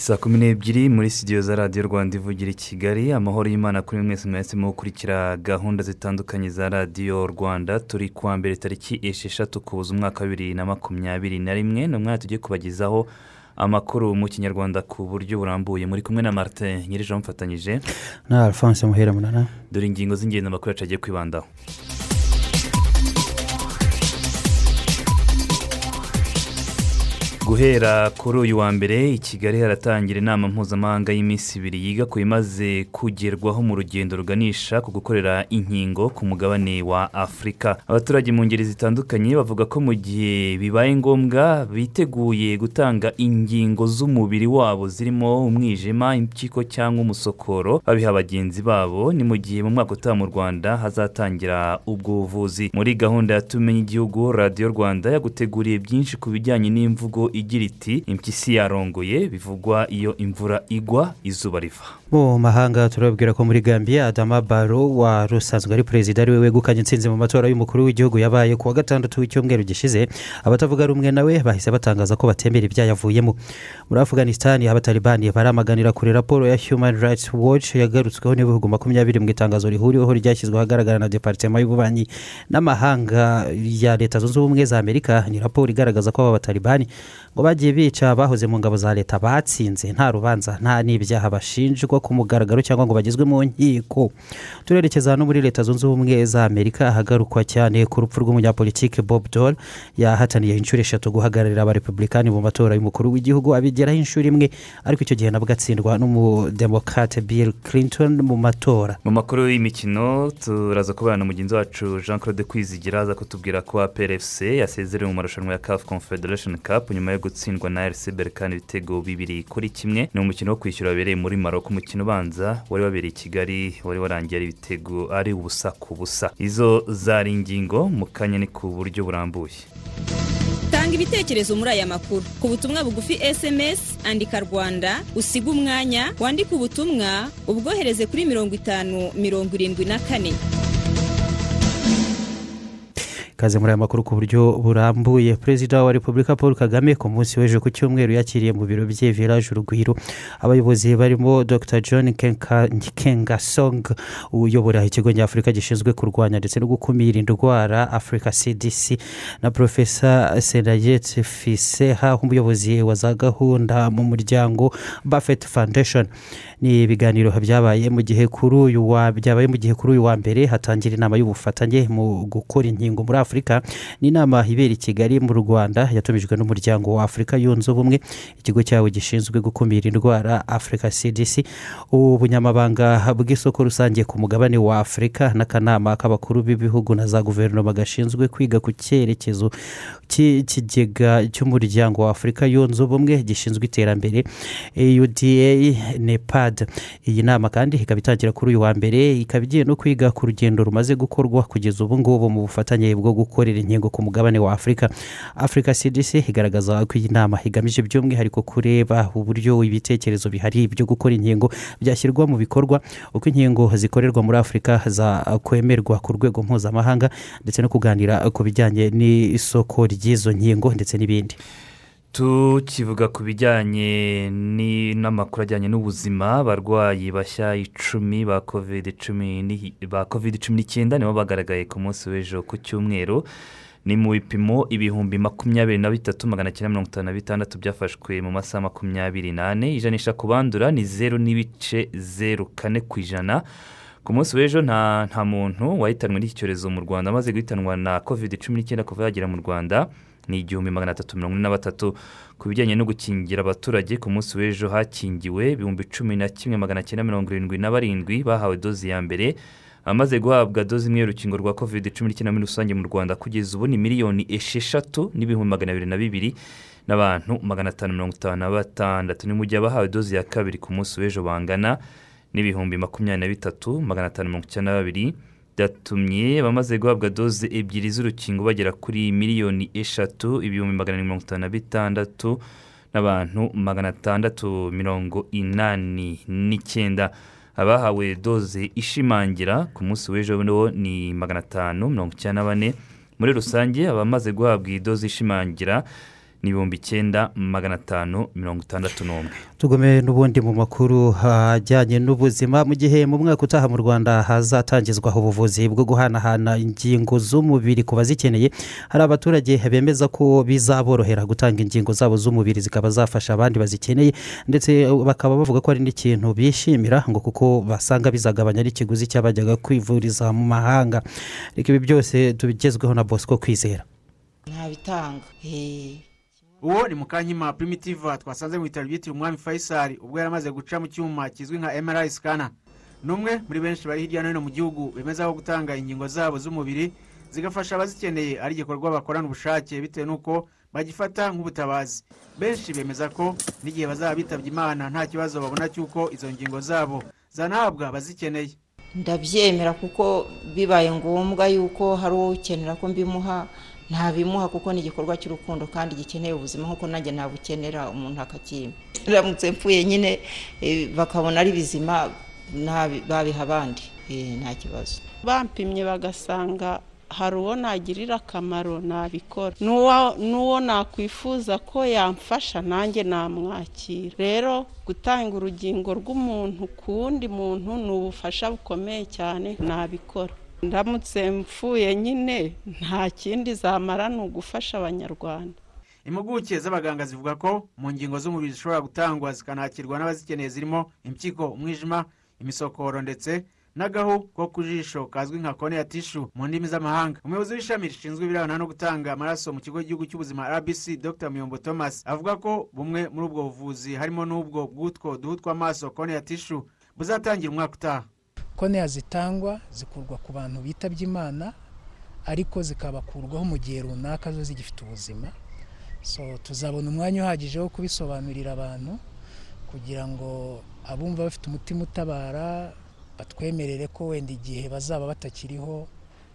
Saa kumi n'ebyiri muri studio za radiyo rwanda ivugira i kigali amahoro y'imana kuri mwese mwahisemo gukurikira gahunda zitandukanye za radiyo rwanda. Turi kuwa mbere tariki esheshatu kubuza umwaka wa bibiri na makumyabiri na rimwe ni umwanya tugiye kubagezaho amakuru mu kinyarwanda ku buryo burambuye. Muri kumwe na martin nyirije mufatanyije na alphonse muhera munana. Dore ingingo z'ingenzi amakuru yacu agiye kwibandaho. Guhera kuri uyu wa mbere i kigali haratangira inama mpuzamahanga y'iminsi ibiri yiga ku bimaze kugerwaho mu rugendo ruganisha ku gukorera inkingo ku mugabane wa afurika abaturage mu ngeri zitandukanye bavuga ko mu gihe bibaye ngombwa biteguye gutanga ingingo z'umubiri wabo zirimo umwijima impyiko cyangwa umusokoro babiha bagenzi babo. Ni mu gihe mu mwaka utaha mu rwanda hazatangira ubwo buvuzi muri gahunda ya tumenye igihugu radiyo rwanda yaguteguriye byinshi ku bijyanye n'imvugo igira iti impyisi yarongoye bivugwa iyo imvura igwa izuba riva. Mu mahanga turababwira ko muri gambia adama baro wari usanzwe ari perezida ari we wegukanye insinzi mu matora y'umukuru w'igihugu yabaye ku wa gatandatu w'icyumweru gishize. Abatavuga rumwe nawe bahise batangaza ko batemera ibyayavuyemo. Muri afuganisitani abatalibani baramaganira kure raporo ya human rights watch yagarutsweho n'ibihugu makumyabiri mu itangazo rihuriweho ryashyizwe ahagaragara na deparitema y'ububanyi n'amahanga ya leta zunze ubumwe za amerika. Ni raporo igaragaza ko aba batalibani ngo bagiye bica abahoze mu ngabo za leta batsinze. Nta rubanza nta n'ibyaha bashinjwa ku mugaragaro cyangwa ngo bagezwe mu nkiko. Turerekeza no muri leta zunze ubumwe za amerika ahagarukwa cyane ku rupfu rw'umunyapolitike bob dole yahataniye inshuro eshatu guhagararira abarepublikani mu matora y'umukuru w'igihugu abigeraho inshuro imwe ariko icyo gihe nabwo atsindwa n'umudemokate bill clinton mu matora. Mu makuru y'imikino turaza kubana na mugenzi wacu jean claude kwizigira aza kutubwira ko plfc yasezerewe mu marushanwa ya caf confederation cup nyuma yo gutsindwa na rc berkane ibitego bibiri kuri kimwe. Ni umukino wo kwishyura wabereye muri maroko umukino ubanza wari wabereye i kigali wari warangiye ari ibitego ari ubusa ku busa. Izo zari ingingo mu kanya ni ku buryo burambuye. Tanga ibitekerezo muri aya makuru. Ku butumwa bugufi sms andika rwanda usiga umwanya wandike ubutumwa ubwohereze kuri mirongo itanu mirongo irindwi na kane. Ikaze muri aya makuru ku buryo burambuye. Perezida wa repubulika paul kagame ku munsi w'ejo ku cyumweru yakiriye mu biro bye village urugwiro. Abayobozi barimo dr. John kengasong uyobora ikigo nyafurika gishinzwe kurwanya ndetse no gukumira indwara africa cdc na profesa senayet fiseha umuyobozi wa za gahunda mu muryango buffett foundation. Ni ibiganiro byabaye mu gihe kuri uyu wa mbere hatangira inama y'ubufatanye mu gukora inkingo muri afurika ni inama ibera i kigali mu rwanda. Yatumijwe n'umuryango wa afurika yunze ubumwe ikigo cyawo gishinzwe gukumira indwara afurika cdc ubunyamabanga bw'isoko rusange ku mugabane wa afurika n'akanama k'abakuru b'ibihugu na za guverinoma gashinzwe kwiga ku cyerekezo cy'ikigega cy'umuryango wa afurika yunze ubumwe gishinzwe iterambere uda nepad iyi nama kandi ikaba itangira kuri uyu wa mbere ikaba igiye no kwiga ku rugendo rumaze gukorwa kugeza ubu ngubu mu bufatanye bwo gukorera inkingo ku mugabane wa afurika afurika cdc igaragaza ko iyi nama igamije by'umwihariko kureba uburyo ibitekerezo bihari byo gukora inkingo byashyirwa mu bikorwa uko inkingo zikorerwa muri afurika zakwemerwa ku rwego mpuzamahanga ndetse no kuganira ku bijyanye n'isoko ry'izo nkingo ndetse n'ibindi. Tukivuga ku bijyanye n'amakuru ajyanye n'ubuzima abarwayi bashya icumi ba kovide cumi n'icyenda nibo bagaragaye ku munsi w'ejo ku cyumweru. Ni mu bipimo ibihumbi makumyabiri na bitatu magana cyenda mirongo itanu na bitandatu byafashwe mu masaha makumyabiri n'ane. Ijanisha ku bandura ni zeru n'ibice zeru kane ku ijana. Ku munsi w'ejo nta nta muntu wahitanwe n'iki cyorezo mu rwanda amaze guhitanwa na kovide cumi n'icyenda kuva yagera mu rwanda. Ni igihumbi magana atatu mirongo ine na batatu ku bijyanye no gukingira abaturage ku munsi w'ejo hakingiwe ibihumbi cumi na kimwe magana cyenda mirongo irindwi na barindwi bahawe dozi ya mbere amaze guhabwa doze imwe y'urukingo rwa covid cumi n'icyenda muri rusange mu rwanda kugeza ubu ni miliyoni esheshatu n'ibihumbi magana abiri na bibiri n'abantu magana atanu mirongo itanu na batandatu. Ni mu gihe abahawe doze ya kabiri ku munsi w'ejo bangana n'ibihumbi makumyabiri na bitatu magana atanu mirongo icyenda na babiri byatumye abamaze guhabwa doze ebyiri z'urukingo bagera kuri miliyoni eshatu ibihumbi magana arindwi mirongo itanu na bitandatu n'abantu magana atandatu mirongo inani n'icyenda. Abahawe doze ishimangira ku munsi w'ejo ni magana atanu mirongo icyenda na bane. Muri rusange abamaze guhabwa iyi doze ishimangira ni ibihumbi icyenda magana atanu mirongo itandatu n'umwe. Tugome n'ubundi mu makuru ajyanye n'ubuzima. Mu gihe mu mwaka utaha mu rwanda hazatangizwa ubuvuzi bwo guhanahana ingingo z'umubiri ku bazikeneye hari abaturage bemeza ko bizaborohera gutanga ingingo zabo z'umubiri zikaba zafasha abandi bazikeneye ndetse bakaba bavuga ko ari n'ikintu bishimira ngo kuko basanga bizagabanya n'ikiguzi cy'abajyaga kwivuriza mu mahanga. Reka ibi byose tubigezweho na bosco kwizera. Ntabitanga uwo ni mukanyima primitive twasanze mu bitaro byitiriwe umwami faisal ubwo yari amaze guca mu cyuma kizwi nka mri scanner. Ni umwe muri benshi bari hirya no hino mu gihugu bemeza ko gutanga ingingo zabo z'umubiri zigafasha abazikeneye ari igikorwa bakorana ubushake bitewe n'uko bagifata nk'ubutabazi. Benshi bemeza ko n'igihe bazaba bitabye imana nta kibazo babona cy'uko izo ngingo zabo zanahabwa abazikeneye. Ndabyemera kuko bibaye ngombwa yuko hari uwo ukenera ko mbimuha ntabimuha kuko ni igikorwa cy'urukundo kandi gikeneye ubuzima nk'uko nanjye nabukenera umuntu akakimpa ndamutse mpfuye nyine bakabona ari bizima babiha abandi. Nta kibazo. Bampimye bagasanga hari uwo nagirira akamaro nabikora. N'uwo nakwifuza ko yamfasha nanjye namwakira. Rero gutanga urugingo rw'umuntu ku wundi muntu ni ubufasha bukomeye cyane nabikora. Ndamutse mpfuye nyine nta kindi zamara ni ugufasha abanyarwanda. Impuguke z'abaganga zivuga ko mu ngingo z'umubiri zishobora gutangwa zikanakirwa n'abazikeneye zirimo impyiko umwijima imisokoro ndetse n'agahu ko ku jisho kazwi nka kone ya tishu mu ndimi z'amahanga. Umuyobozi w'ishami rishinzwe ibirebana no gutanga amaraso mu kigo cy'igihugu cy'ubuzima rbc dr. Muyombo thomas avuga ko bumwe muri ubwo buvuzi harimo n'ubwo bw'utwo duhu tw'amaso kone ya tishu buzatangira umwaka utaha. Konti zitangwa zikurwa ku bantu bitabye imana ariko zikabakurwaho mu gihe runaka zo zigifite ubuzima. Tuzabona umwanya uhagije wo kubisobanurira abantu kugira ngo abumva bafite umutima utabara batwemerere ko wenda igihe bazaba batakiriho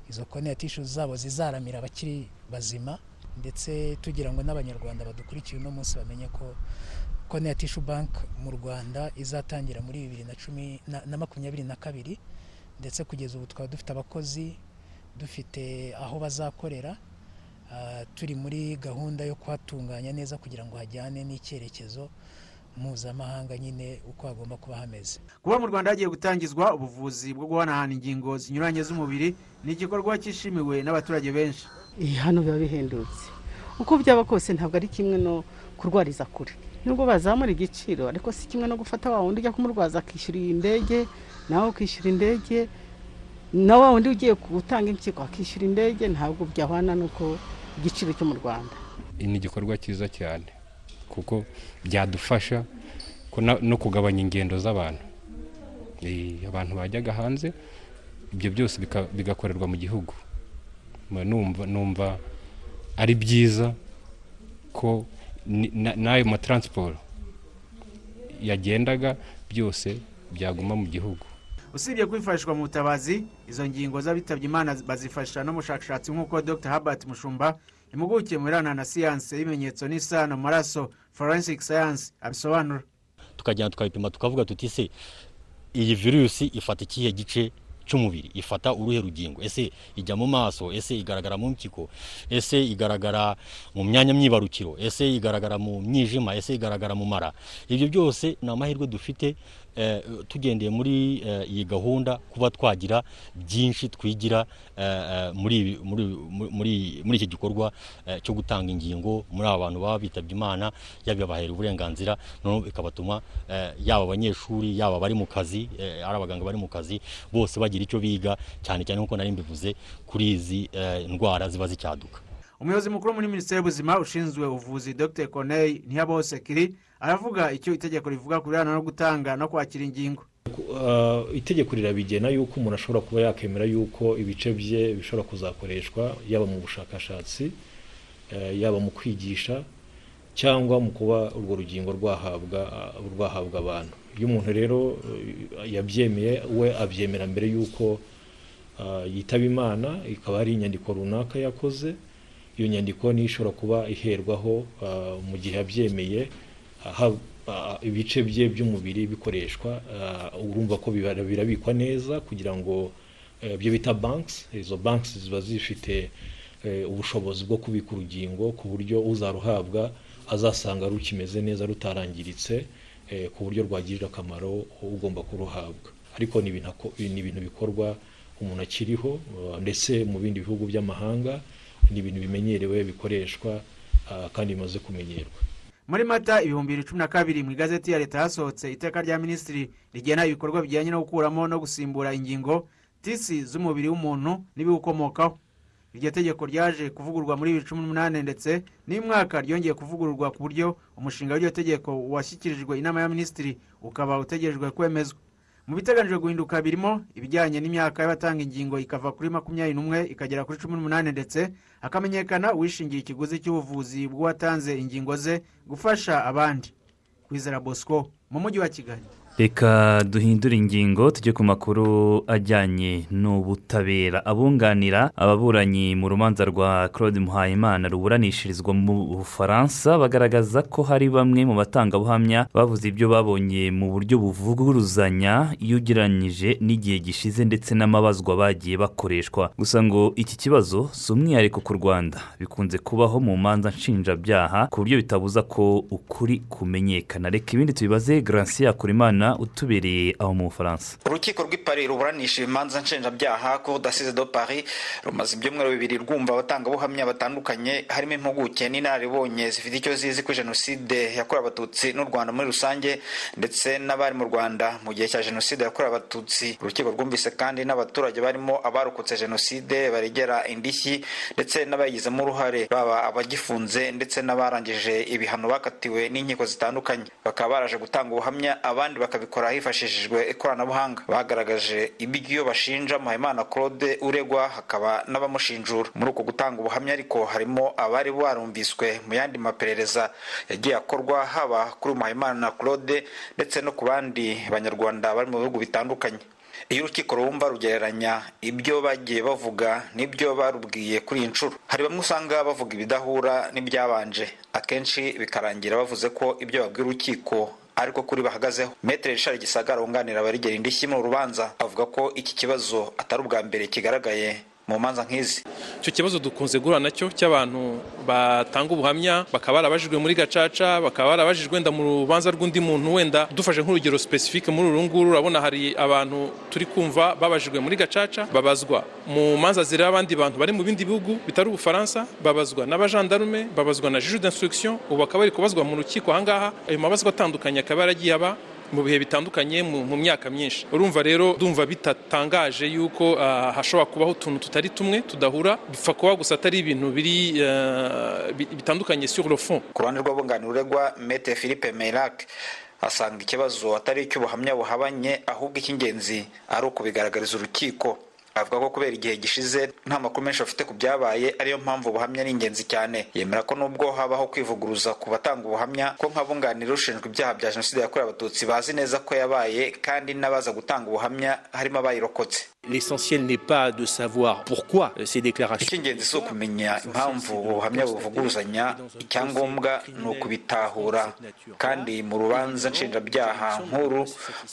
izo konti zabo zizaramira abakiri bazima ndetse tugira ngo n'abanyarwanda badukurikiye uno munsi bamenye ko konti ya tishu banki mu rwanda izatangira muri bibiri na cumi na makumyabiri na kabiri ndetse kugeza ubu tukaba dufite abakozi dufite aho bazakorera turi muri gahunda yo kuhatunganya neza kugira ngo hajyane n'icyerekezo mpuzamahanga nyine uko hagomba kuba hameze. Kuba mu rwanda hagiye gutangizwa ubuvuzi bwo guhanahana ingingo zinyuranye z'umubiri ni igikorwa cyishimiwe n'abaturage benshi. Hano biba bihendutse. Uko byaba kose ntabwo ari kimwe no kurwariza kure. Nubwo bazamura igiciro ariko si kimwe no gufata wa wundi ujya kumurwaza akishyura iyi ndege nawe ukishyura indege na wa wundi ugiye gutanga impyiko akishyura indege ntabwo byahwana n'uko igiciro cyo mu rwanda. Ni igikorwa cyiza cyane kuko byadufasha no kugabanya ingendo z'abantu. Abantu bajyaga hanze ibyo byose bigakorerwa mu gihugu. Numva ari byiza ko n'ayo mataransiporo yagendaga byose byaguma mu gihugu. Usibye kwifashishwa mu butabazi izo ngingo z'abitabye imana bazifasha no mu bushakashatsi nk'uko dr. Herbert mushumba impuguke mu birebana na siyanse y'ibimenyetso n'isano mu maraso forensic science abisobanura. Tukagenda tukabipima tukavuga tuti se iyi virusi ifata ikihe gice cy'umubiri ifata uruhe rugingo? Ese ijya mu maso? Ese igaragara mu mpyiko? Ese igaragara mu myanya myibarukiro? Ese igaragara mu mwijima? Ese igaragara mu mara? Ibyo byose ni amahirwe dufite tugendeye muri iyi gahunda kuba twagira byinshi twigira muri iki gikorwa cyo gutanga ingingo muri aba bantu baba bitabye imana yabibahera uburenganzira noneho bikabatuma yaba abanyeshuri yaba abari mu kazi ari abaganga bari mu kazi bose bagira icyo biga cyane cyane nk'uko nari mbivuze kuri izi ndwara ziba zicyaduka. Umuyobozi mukuru muri minisiteri y'ubuzima ushinzwe ubuvuzi dr. Corneille ntiyabose kiri aravuga icyo itegeko rivuga ku birebana no gutanga no kwakira ingingo. Itegeko rirabigena yuko umuntu ashobora kuba yakemera yuko ibice bye bishobora kuzakoreshwa yaba mu bushakashatsi yaba mu kwigisha cyangwa mu kuba urwo rugingo rwahabwa rwahabwa abantu. Iyo umuntu rero yabyemeye we abyemera mbere y'uko yitaba imana ikaba hari inyandiko runaka yakoze iyo nyandiko niyo ishobora kuba iherwaho mu gihe yabyemeye ibice bye by'umubiri bikoreshwa urumva ko birabikwa neza kugira ngo ibyo bita banks izo banks ziba zifite ubushobozi bwo kubika urugingo ku buryo uzaruhabwa azasanga rukimeze neza rutarangiritse ku buryo rwagirira akamaro ugomba kuruhabwa. Ariko ni ibintu bikorwa umuntu akiriho ndetse mu bindi bihugu by'amahanga ni ibintu bimenyerewe bikoreshwa kandi bimaze kumenyerwa. Muri mata ibihumbi bibiri cumi na kabiri mu igazeti ya leta hasohotse iteka rya minisitiri rigena ibikorwa bijyanye no gukuramo no gusimbura ingingo tisi z'umubiri w'umuntu n'ibiwukomokaho. Iryo tegeko ryaje kuvugururwa muri bibiri cumi n'umunani ndetse n'umwaka ryongeye kuvugururwa ku buryo umushinga w'iryo tegeko washyikirijwe inama ya minisitiri ukaba utegerejwe kwemezwa. Mu biteganyijwe guhinduka birimo ibijyanye n'imyaka y'abatanga ingingo ikava kuri makumyabiri n'umwe ikagera kuri cumi n'umunani ndetse hakamenyekana uwishingiye ikiguzi cy'ubuvuzi bw'uwatanze ingingo ze gufasha abandi. Kwizera bosco mu mujyi wa kigali. Reka duhindure ingingo tujye ku makuru ajyanye n'ubutabera. Abunganira ababuranyi mu rubanza rwa claude muhayimana ruburanishirizwa mu bufaransa bagaragaza ko hari bamwe mu batangabuhamya bavuze ibyo babonye mu buryo buvuguruzanya iyo ugereranyije n'igihe gishize ndetse n'amabazwa bagiye bakoreshwa. Gusa ngo iki kibazo si umwihariko ku rwanda. Bikunze kubaho mu manza nshinjabyaha ku buryo bitabuza ko ukuri kumenyekana. Reka ibindi tubibaze garansiya kurimana utubereye aho mu bufaransa. Urukiko rw'i paris ruburanisha imanza nshinjabyaha ko dasize do paris rumaze ibyumweru bibiri rwumva abatangabuhamya batandukanye harimo impuguke n'inararibonye zifite icyo zizi kuri jenoside yakorewe abatutsi n'u rwanda muri rusange ndetse n'abari mu rwanda mu gihe cya jenoside yakorewe abatutsi. Urukiko rwumvise kandi n'abaturage barimo abarokotse jenoside baregera indishyi ndetse n'abayigizemo uruhare. Baba abagifunze ndetse n'abarangije ibihano bakatiwe n'inkiko zitandukanye. Bakaba baraje gutanga ubuhamya abandi bakabikora hifashishijwe ikoranabuhanga. Bagaragaje ibyo bashinja muhayimana claude uregwa hakaba n'abamushinjura. Muri uko gutanga ubuhamya ariko harimo abari barumviswe mu yandi maperereza yagiye akorwa haba kuri muhayimana claude ndetse no ku bandi banyarwanda bari mu bihugu bitandukanye. Iyo urukiko rwumva rugereranya ibyo bagiye bavuga n'ibyo barubwiye kuri iyi nshuro. Hari bamwe usanga bavuga ibidahura n'ibyabanje. Akenshi bikarangira bavuze ko ibyo babwira urukiko ariko kuri bahagazeho. Metere rishari gisagara wunganira abarigera indishyi mu rubanza avuga ko iki kibazo atari ubwa mbere kigaragaye mu manza nk'izi. Icyo kibazo dukunze guhura na cyo cy'abantu batanga ubuhamya bakaba barabajijwe muri gacaca bakaba barabajijwe wenda mu rubanza rw'undi muntu wenda. Dufashe nk'urugero sipesifike muri uru nguru urabona hari abantu turi kumva babajijwe muri gacaca babazwa mu manza zireba abandi bantu bari mu bindi bihugu bitari ubufaransa babazwa n'abajandarume babazwa na juge d'instruction ubu bakaba bari kubazwa mu rukiko ahangaha. Ayo mabazwa atandukanye akaba yaragiye aba mu bihe bitandukanye mu myaka myinshi. Urumva rero ndumva bitatangaje yuko hashobora kubaho utuntu tutari tumwe tudahura bipfa kuba gusa atari ibintu biri bitandukanye sur le fond. Ku ruhande rw'abunganira uregwa mete philippe meyrak asanga ikibazo atari icy'ubuhamya buhabanye ahubwo icy'ingenzi ari ukubigaragariza urukiko. Avuga ko kubera igihe gishize nta makuru menshi bafite ku byabaye ariyo mpamvu ubuhamya ari ingenzi cyane. Yemera ko nubwo habaho kwivuguruza ku batanga ubuhamya ko nk'abunganira ushinjwa ibyaha bya jenoside yakorewe abatutsi bazi neza ko yabaye kandi n'abaza gutanga ubuhamya harimo abayirokotse. L'essentiel n'est pas de savoir pourquoi ces déclarations. icy'ingenzi si ukumenya impamvu ubuhamya buvuguruzanya icyangombwa ni ukubitahura. Kandi mu rubanza nshinjabyaha nk'uru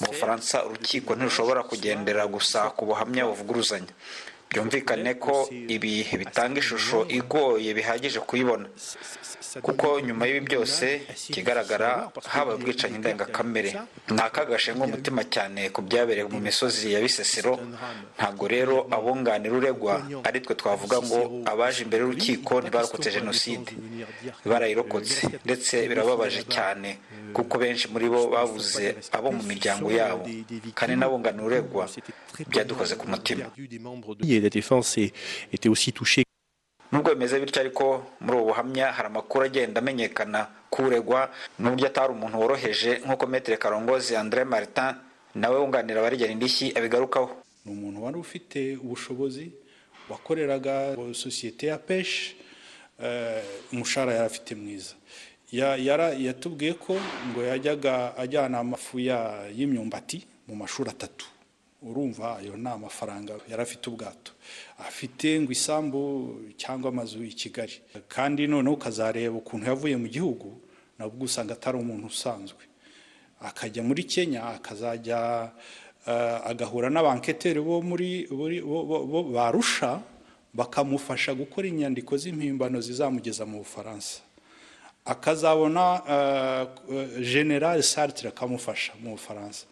mu bufaransa urukiko ntirushobora kugendera gusa ku buhamya buvuguruzanya. inguzanyo byumvikane ko ibi bitanga ishusho igoye bihagije kuyibona. Kuko nyuma y'ibi byose ikigaragara habaye ubwicanyi ndengakamere. Ni akaga gashenga umutima cyane ku byabereye mu misozi ya bisesero. Ntabwo rero abunganira uregwa ari twe twavuga ngo abaje imbere y'urukiko ntibarokotse jenoside. Barayirokotse. Ndetse birababaje cyane kuko benshi muri bo babuze abo mu miryango yabo. Kandi n'abunganira uregwa byadukoze ku mutima. La défense était aussi touchée. nubwo bimeze bityo ariko muri ubu buhamya hari amakuru agenda amenyekana kuregwa n'uburyo atari umuntu woroheje nk'uko metere karongozi andre martin nawe wunganira abaregera indishyi abigarukaho. Ni umuntu wari ufite ubushobozi wakoreraga sosiyete ya peshi umushahara yari afite mwiza. Yatubwiye ko ngo yajyaga ajyana amafu y'imyumbati mu mashuri atatu. Urumva ayo ni amafaranga yari afite ubwato. Afite ngo isambu cyangwa amazu i kigali. Kandi noneho ukazareba ukuntu yavuye mu gihugu nabwo usanga atari umuntu usanzwe. Akajya muri kenya akazajya agahura n'abanketeri bo muri barusha bakamufasha gukora inyandiko z'impimbano zizamugeza mu bufaransa. Akazabona generale sartre akamufasha mu bufaransa.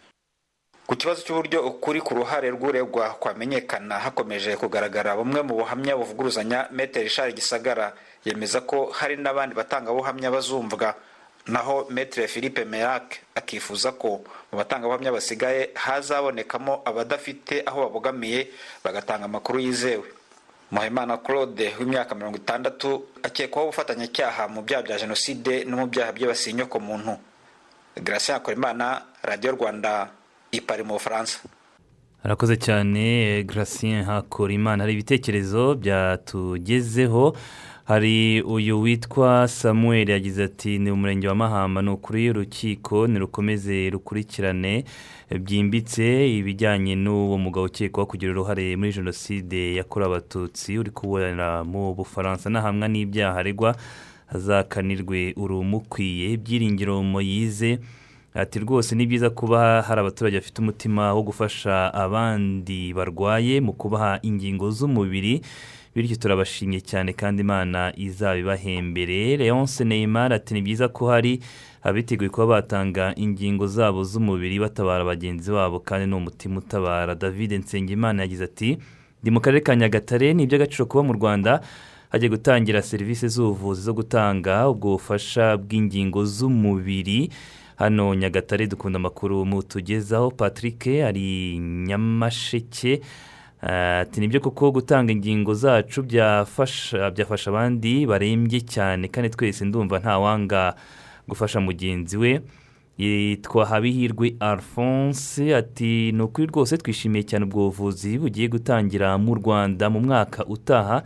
Ku kibazo cy'uburyo ukuri ku ruhare rw'uregwa kwamenyekana hakomeje kugaragara bumwe mu buhamya buvuguruzanya metero ishari gisagara. Yemeza ko hari n'abandi batangabuhamya bazumvwa. Naho metere philippe merak akifuza ko mu batangabuhamya basigaye hazabonekamo abadafite aho babogamiye bagatanga amakuru yizewe. Muhimana claude w'imyaka mirongo itandatu akekwaho ubufatanyacyaha mu byaha bya jenoside no mu byaha byibasiye inyokomuntu gratien hakorimana radiyo rwanda. Ipari mu bufaransa harakoze cyane gratien hakorimana hari ibitekerezo byatugezeho. Hari uyu witwa samuel yagize ati ni umurenge wa mahamba ni ukuri y'urukiko nirukomeze rukurikirane. Byimbitse ibijyanye n'uwo mugabo ukekwaho kugira uruhare muri jenoside yakorewe abatutsi uri kubona mu bufaransa n'ahamwa n'ibyaha aregwa hazakanirwe urumukwiye. Ibyiringiro moyize ati rwose ni byiza kuba hari abaturage bafite umutima wo gufasha abandi barwaye mu kubaha ingingo z'umubiri bityo turabashimye cyane kandi imana izabibahembere. Leonce neymar ati ni byiza ko hari abiteguye kuba batanga ingingo zabo z'umubiri batabara bagenzi babo kandi ni umutima utabara. David nsengimana yagize ati ndi mu karere ka nyagatare ni iby'agaciro kuba mu rwanda hagiye gutangira serivisi z'ubuvuzi zo gutanga ubwo bufasha bw'ingingo z'umubiri hano nyagatare dukunda amakuru mutugezaho. Patrick ari nyamasheke ati ni byo kuko gutanga ingingo zacu byafasha byafasha abandi barembye cyane kandi twese ndumva ntawanga gufasha mugenzi we. Yitwa habihirwe alphonse ati ni ukuri rwose twishimiye cyane ubwo buvuzi bugiye gutangira mu rwanda mu mwaka utaha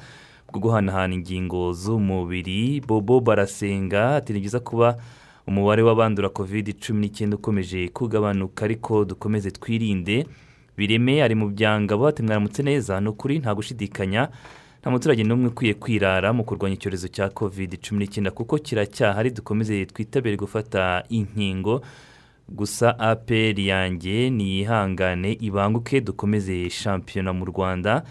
bwo guhanahana ingingo z'umubiri. Bobo barasenga ati ni byiza kuba umubare w'abandura kovide cumi n'icyenda ukomeje kugabanuka ariko dukomeze twirinde. Bireme ari mu byangabo ati mwaramutse neza ni ukuri nta gushidikanya nta muturage n'umwe ukwiye kwirara mu kurwanya icyorezo cya kovide cumi n'icyenda kuko kiracyahari dukomeze twitabire gufata inkingo. Gusa aperi yanjye niyihangane ibanguke dukomeze shampiyona mu rwanda.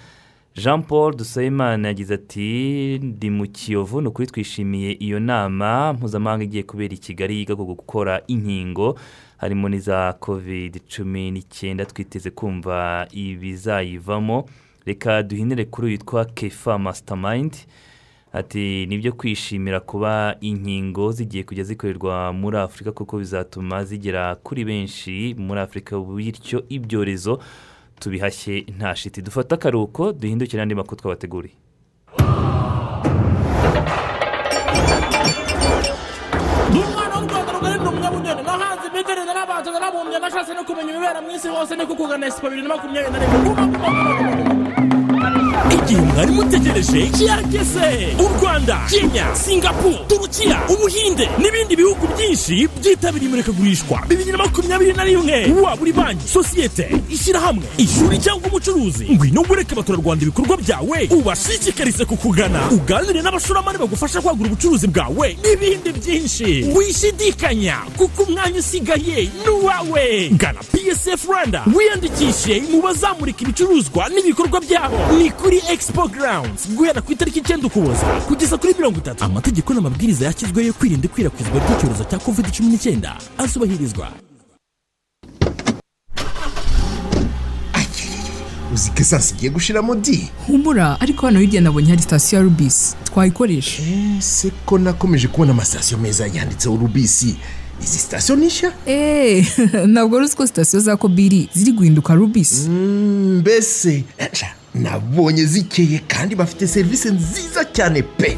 Jean paul dusabimana yagize ati ndi mu kiyovu ni ukuri twishimiye iyo nama mpuzamahanga igiye kubera i kigali yiga ku gukora inkingo harimo n'iza kovide cumi n'icyenda twiteze kumva ibizayivamo. Reka duhinire kuri witwa kefa masitamayindi ati ni byo kwishimira kuba inkingo zigiye kujya zikorerwa muri afurika kuko bizatuma zigera kuri benshi muri afurika bityo ibyorezo tubihashye nta shiti. Dufate akaruhuko duhindukire andi makuru twabateguriye. Narabanza narabumbye nashatse no kumenya ibibera mu isi hose ni kukugana esipo bibiri na makumyabiri na rimwe. Igihe mwari mutegereje cyageze u rwanda kenya singapuru turukiya ubuhinde n'ibindi bihugu byinshi byitabiriye imurikagurishwa. Bibiri na makumyabiri na rimwe. Waba uri banki sosiyete ishyirahamwe ishuri cyangwa umucuruzi. Ngwino wereke abaturarwanda ibikorwa byawe ubashishikarize kukugana. Uganire n'abashoramari bagufasha kwagura ubucuruzi bwawe. N'ibindi byinshi. Wishidikanya kuko umwanya usigaye ni uwawe. Gana psf rwanda. Wiyandikishe mu bazamurika ibicuruzwa n'ibikorwa byabo kuri expo grounds. Guhera ku itariki icyenda ukuboza kugeza kuri mirongo itatu. Amategeko n'amabwiriza yashyizweho yo kwirinda ikwirakwizwa ry'icyorezo cya covid cumi n'icyenda azubahirizwa uzi ko esansi igiye gushiramo di humura ariko hano hirya nabonye hari sitasiyo ya rubisi twayikoresha ese ko nakomeje kubona amasitasiyo meza yanditseho rubisi izi sitasiyo ni nshya? Eee ntabwo uzi ko sitasiyo za kobiri ziri guhinduka rubisi mbese nabonye zikeye kandi bafite serivisi nziza cyane pe.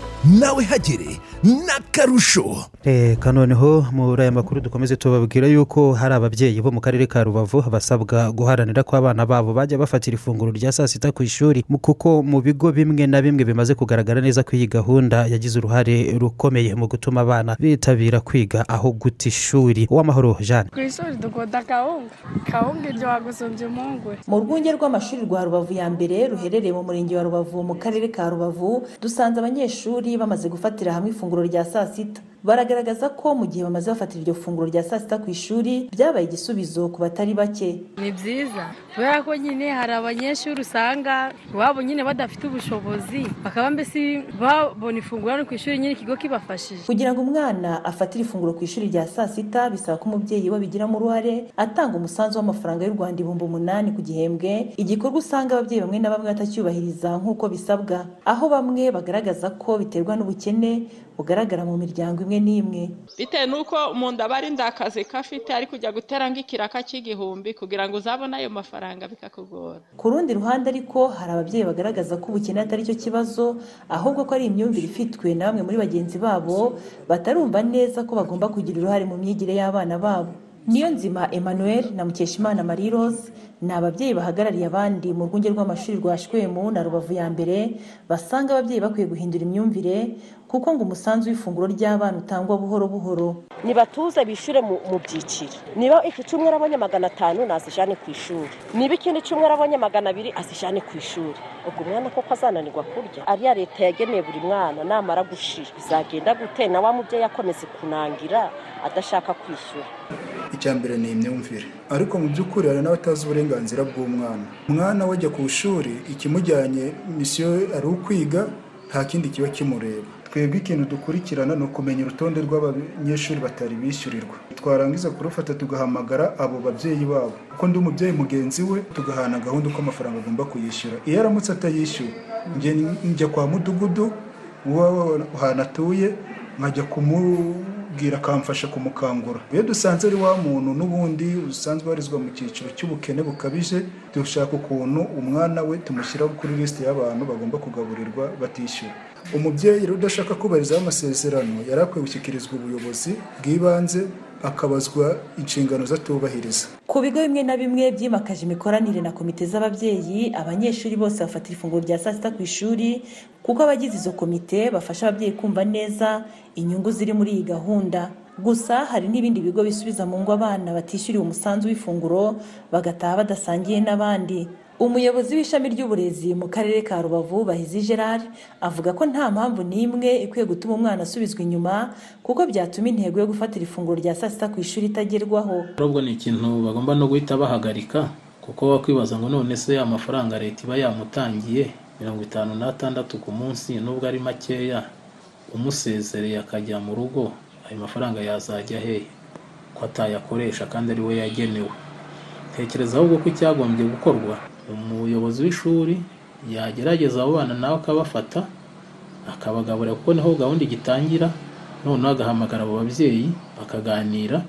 Nawe hagere n'akarusho reka noneho muri aya makuru dukomeze tubabwira yuko hari ababyeyi bo mu karere ka rubavu basabwa guharanira ko abana babo bajya bafatira ifunguro rya saa sita ku ishuri kuko mu bigo bimwe na bimwe bimaze kugaragara neza ko iyi gahunda yagize uruhare rukomeye mu gutuma abana bitabira kwiga aho guta ishuri. Uwamahoro jeanne. Ku ishuri dukunda kawunga. Kawunga iryoha gusumbya impungure mu rwunge rw'amashuri rwa rubavu ya mbere ruherereye mu murenge wa rubavu mu karere ka rubavu dusanze abanyeshuri bamaze gufatira hamwe ifunguro rya saa sita. Baragaragaza ko mu gihe bamaze bafatira iryo funguro rya saa sita ku ishuri byabaye igisubizo ku batari bake. Ni byiza kubera ko nyine hari abanyeshuri usanga iwabo nyine badafite ubushobozi. Bakaba mbese babona ifunguro hano ku ishuri nyine ikigo kibafashije. Kugira ngo umwana afatire ifunguro ku ishuri rya saa sita bisaba ko umubyeyi we abigiramo uruhare atanga umusanzu w'amafaranga y'u rwanda ibihumbi umunani ku gihembwe. Igikorwa usanga ababyeyi bamwe na bamwe batacyubahiriza nk'uko bisabwa. Aho bamwe bagaragaza ko biterwa n'ubukene bugaragara mu miryango imwe n'imwe. Bitewe n'uko umuntu aba arinda akazi ko afite ari kujya gutera nk'ikiraka cy'igihumbi kugira ngo uzabone ayo mafaranga bikakugora. Ku rundi ruhande ariko hari ababyeyi bagaragaza ko ubukene atari cyo kibazo ahubwo ko ari imyumvire ifitwe na bamwe muri bagenzi babo batarumva neza ko bagomba kugira uruhare mu myigire y'abana babo. Niyo nzima emmanuel na mukeshimana marie rose ni ababyeyi bahagarariye abandi mu rwunge rw'amashuri rwa shwemu na rubavu ya mbere basanga ababyeyi bakwiye guhindura imyumvire kuko ngo umusanzu w'ifunguro ry'abana utangwa buhoro buhoro. Nibatuze bishyure mu byiciro. Niba iki cyumweru abonye magana atanu nazijane ku ishuri. Niba ikindi cyumweru abonye magana abiri azijane ku ishuri. Ubwo umwana koko azananirwa kurya? Ariya leta yageneye buri mwana namara gushira. Bizagenda gute? Na wa mubyeyi akomeza kunangira adashaka kwishyura. Icya mbere ni imyumvire. Ariko mu by'ukuri hari n'abatazi uburenganzira bw'umwana. Umwana we ajya ku ishuri ikimujyanye misiyo ari ukwiga nta kindi kiba kimureba. Twebwe ikintu dukurikirana ni ukumenya urutonde rw'abanyeshuri batari bishyurirwa. Twarangiza kurufata tugahamagara abo babyeyi babo. Kuko ndi umubyeyi mugenzi we tugahana gahunda uko amafaranga agomba kuyishyura. Iyo aramutse atayishyura njya kwa mudugudu ahantu atuye nkajya kumubwira akamfasha kumukangura. Iyo dusanze ari wa muntu n'ubundi usanzwe warizwa mu cyiciro cy'ubukene bukabije dushaka ukuntu umwana we tumushyira kuri lisite y'abantu bagomba kugaburirwa batishyura. Umubyeyi udashaka kubahirizaho amasezerano yari akwiye gushyikirizwa ubuyobozi bw'ibanze akabazwa inshingano zatubahiriza. Ku bigo bimwe na bimwe byimakaje imikoranire na komite z'ababyeyi abanyeshuri bose bafatira ifunguro rya saa sita ku ishuri kuko abagize izo komite bafasha ababyeyi kumva neza inyungu ziri muri iyi gahunda. Gusa hari n'ibindi bigo bisubiza mu ngo abana batishyuriye umusanzu w'ifunguro bagataha badasangiye n'abandi. Umuyobozi w'ishami ry'uburezi mu karere ka rubavu bahizi gerard avuga ko nta mpamvu n'imwe ikwiye gutuma umwana asubizwa inyuma kuko byatuma intego yo gufatira ifunguro rya saa sita ku ishuri itagerwaho. Ahubwo ni ikintu bagomba no guhita bahagarika kuko wakwibaza ngo none se amafaranga leta iba yamutangiye mirongo itanu n'atandatu ku munsi nubwo ari makeya umusezereye akajya mu rugo ayo mafaranga yazajya hehe ko atayakoresha kandi ari we yagenewe. Tekereza ahubwo ko icyagombye gukorwa. Umuyobozi w'ishuri yagerageza abo bana nawe akabafata akabagaburira kuko ni ho gahunda igitangira noneho agahamagara abo babyeyi bakaganira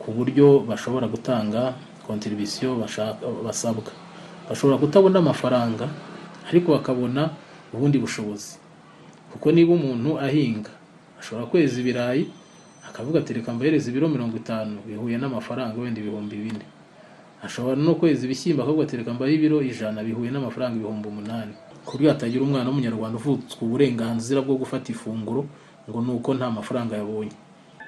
ku buryo bashobora gutanga kontiribisiyo basabwa. Bashobora kutabona amafaranga ariko bakabona ubundi bushobozi. Kuko niba umuntu ahinga ashobora kweza ibirayi akavuga ati reka mbahereze ibiro mirongo itanu bihuye n'amafaranga wenda ibihumbi bine. Ashobora no kweza ibishyimbo akavuga ati reka mbahe ibiro ijana bihuye n'amafaranga ibihumbi umunani. Ku buryo hatagira umwana w'umunyarwanda uvutswe uburenganzira bwo gufata ifunguro ngo ni uko nta mafaranga yabonye.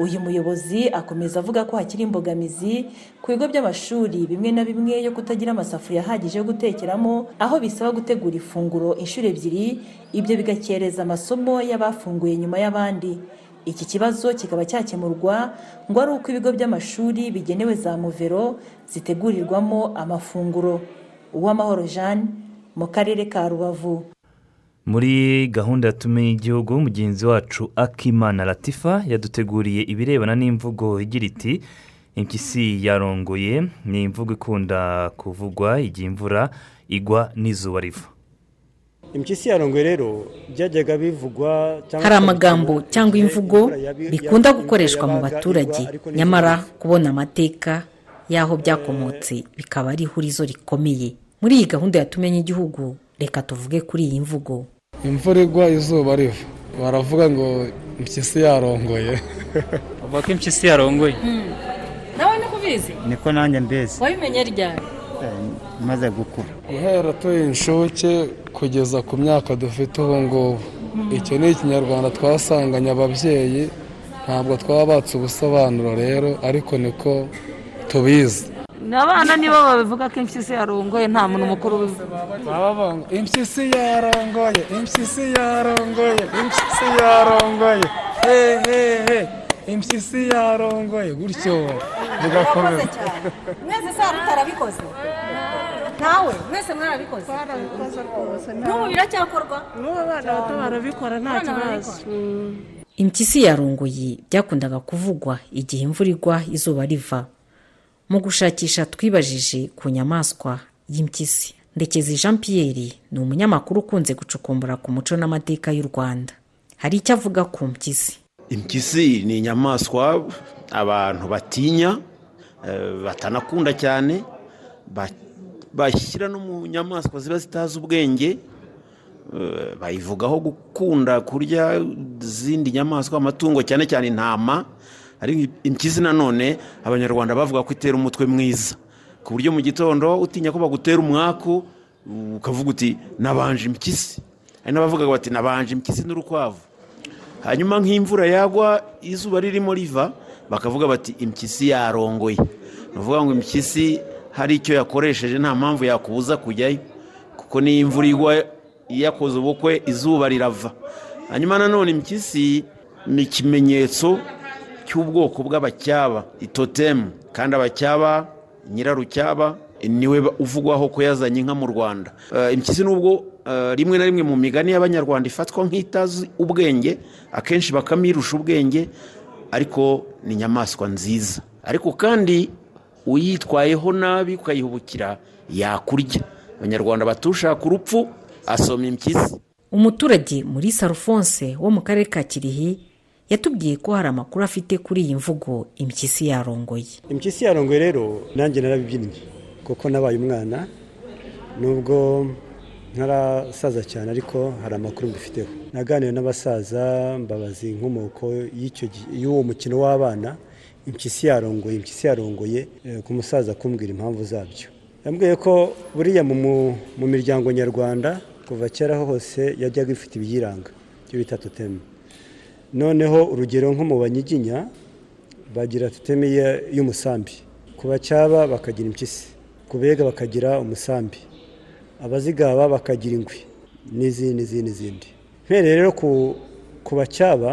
Uyu muyobozi akomeza avuga ko hakiri imbogamizi ku bigo by'amashuri bimwe na bimwe yo kutagira amasafuriya ahagije yo gutekeramo aho bisaba gutegura ifunguro inshuro ebyiri ibyo bigakereza amasomo y'abafunguye nyuma y'abandi. Iki kibazo kikaba cyakemurwa ngo ari uko ibigo by'amashuri bigenewe za muvero zitegurirwamo amafunguro. Uwamahoro jeanne mu karere ka rubavu. Muri gahunda yatumiye igihugu mugenzi wacu akimana latifa yaduteguriye ibirebana n'imvugo igira iti impyisi yarongoye ni imvugo ikunda kuvugwa igihe imvura igwa n'izuba riva. Impyisi yarongoye rero byajyaga bivugwa hari amagambo cyangwa imvugo bikunda gukoreshwa mu baturage. nyamara kubona amateka y'aho byakomotse bikaba ari ihurizo rikomeye. Muri iyi gahunda yatumenye igihugu reka tuvuge kuri iyi mvugo. Imvura igwa izuba riva. Baravuga ngo impyisi yarongoye bavuga ko impyisi yarongoye nawe niko ubizi niko nanjye mbizi. Wabimenye ryari? Maze gukura. Guhera turi inshuke kugeza ku myaka dufite ubu ngubu. Icyo ni ikinyarwanda twasanganye ababyeyi ntabwo twaba batse ubusobanuro rero ariko niko tubizi. Abana nibo babivuga ko impyisi yarongoye nta muntu mukuru banga impyisi yarongoye impyisi yarongoye impyisi yarongoye. Hehehe impyisi yarongoye gutyo. Bigakomeza mwese se hari utarabikoze nawe mwese mwarabikoze. Barabikoze rwose n'ubu biracyakorwa. N'ubu abana bato barabikora nta kibazo impyisi yarongoye byakundaga kuvugwa igihe imvura igwa izuba riva. Mu gushakisha twibajije ku nyamaswa y'impyisi. Ndekezi jean pierre ni umunyamakuru ukunze gucukumbura ku muco n'amateka y'u rwanda. Hari icyo avuga ku mpyisi. Impyisi ni inyamaswa abantu batinya eh, batanakunda cyane ba- bashyira no mu nyamaswa ziba zitazi ubwenge eh, bayivugaho gukunda kurya izindi nyamaswa amatungo cyane cyane intama. Ariko impyisi nanone abanyarwanda bavuga ko itera umutwe mwiza. Ku buryo mu gitondo utinya ko bagutera umwaku ukavuga uti nabanje impyisi. Hari n'abavuga bati nabanje impyisi n'urukwavu. Hanyuma nk'imvura yagwa izuba ririmo riva bakavuga bati impyisi yarongoye. Ni ukuvuga ngo impyisi hari icyo yakoresheje nta mpamvu yakubuza kujyayo kuko n'iyo imvura igwa yakoze ubukwe izuba rirava. Hanyuma nanone impyisi ni ikimenyetso cy'ubwoko bw'abacyaba itotemu kandi abacyaba nyirarucyaba ni we uvugwaho ko yazanye inka mu rwanda. Eh, impyisi nubwo eh, rimwe na rimwe mu migani y'abanyarwanda ifatwa nk'itazi ubwenge akenshi bakamirusha ubwenge ariko ni inyamaswa nziza. Ariko kandi uyitwayeho nabi ukayihubukira yakurya. Abanyarwanda batushaka urupfu asoma impyisi. Umuturage muri sarufonse wo mu karere ka kirihi yatubwiye ko hari amakuru afite kuri iyi mvugo impyisi yarongoye. Impyisi yarongoye rero nanjye narabibyinnye kuko nabaye umwana nubwo ntarasaza cyane ariko hari amakuru mbifiteho. Naganiriye n'abasaza mbabaza inkomoko y'uwo mukino w'abana. Impyisi yarongoye impyisi yarongoye eh, ku musaza kumbwira impamvu zabyo. Yambwiye ko buriya mu miryango nyarwanda kuva kera hose yajyaga ifite ibiyiranga ibyo bita toteme noneho urugero nko mu banyiginya bagira toteme y'umusambi. Ku bacyaba bakagira impyisi. Ku bega bakagira umusambi. Abazigaba bakagira ingwi n'izindi n'izindi n'izindi. Rero ku bacyaba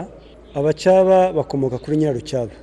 abacyaba bakomoka kuri nyirarucyaba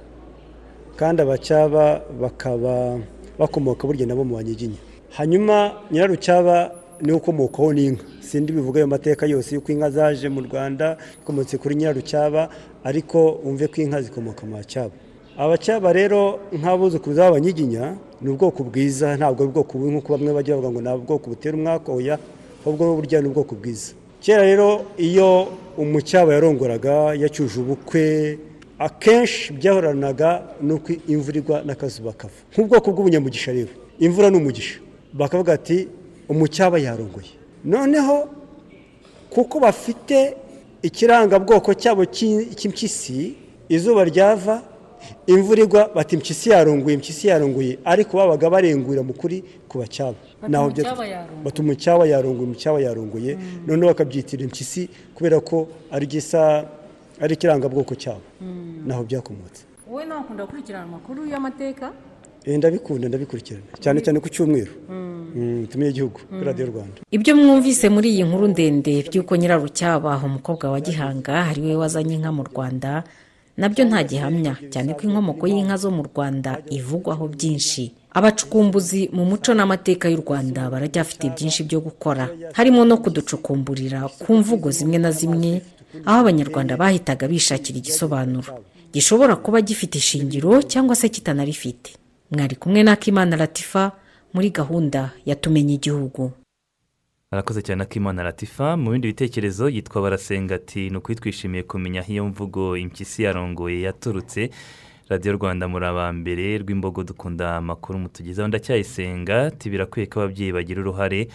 kandi abacyaba bakaba bakomoka burya nabo mu banyiginya. Hanyuma nyirarucyaba ni we ukomokaho n'inka. Sindi bivuga ayo mateka yose y'uko inka zaje mu rwanda ikomotse kuri nyirarucyaba ariko wumve ko inka zikomoka mu bacyaba abacyaba rero nk'abuzukuruza b'abanyiginya ni ubwoko bwiza ntabwo ari ubwoko bubi nk'uko bamwe bajya bavuga ngo ni ubwoko butera umwaka oya ahubwo burya ni ubwoko bwiza. Kera rero iyo umucyaba yarongoraga yacyuje ubukwe akenshi byahoranaga n'uko imvura igwa n'akazuba kava. Nk'ubwoko bw'ubunyamugisha rero. Imvura ni umugisha. Bakavuga ati umucyaba yarongoye. Noneho kuko bafite ikirangabwoko cyabo cy'i- cy'impyisi izuba ryava imvura igwa bati impyisi yarongoye impyisi yarongoye. Ariko babaga barengura mu kuri ku bacyaba. Naho bati umucyaba yarongoye umucyaba yarongoye. Noneho bakabyitira impyisi kubera ko ari gisa ari ikirangabwoko cyabo. Naho byakomotse. Wowe nawe ukunda gukurikirana amakuru y'amateka? Eh, ndabikunda ndabikurikirana. Cyane cyane ku cyumweru. Mm, tumenye igihugu kuri radiyo rwanda. Ibyo mwumvise muri iyi nkuru ndende by'uko nyirarucyaba umukobwa wa gihanga ari we wazanye inka mu rwanda na byo nta gihamya. Cyane ko inkomoko y'inka zo mu rwanda ivugwaho byinshi. Abacukumbuzi mu muco n'amateka y'u rwanda baracyafite byinshi byo gukora. Harimo no kuducukumburira ku mvugo zimwe na zimwe aho abanyarwanda bahitaga bishakira igisobanuro. Gishobora kuba gifite ishingiro cyangwa se kitanarifite. Mwari kumwe n'akimana latifa muri gahunda ya tumenye igihugu. Arakoze cyane akimana latifa. Mu bindi bitekerezo yitwa barasenga ati ni ukuri twishimiye kumenya aho iyo mvugo impyisi yarongoye yaturutse radiyo rwanda muri abambere rw'imbogo dukunda amakuru mutugezaho ndacyayisenga ati birakwiye ko ababyeyi bagira uruhare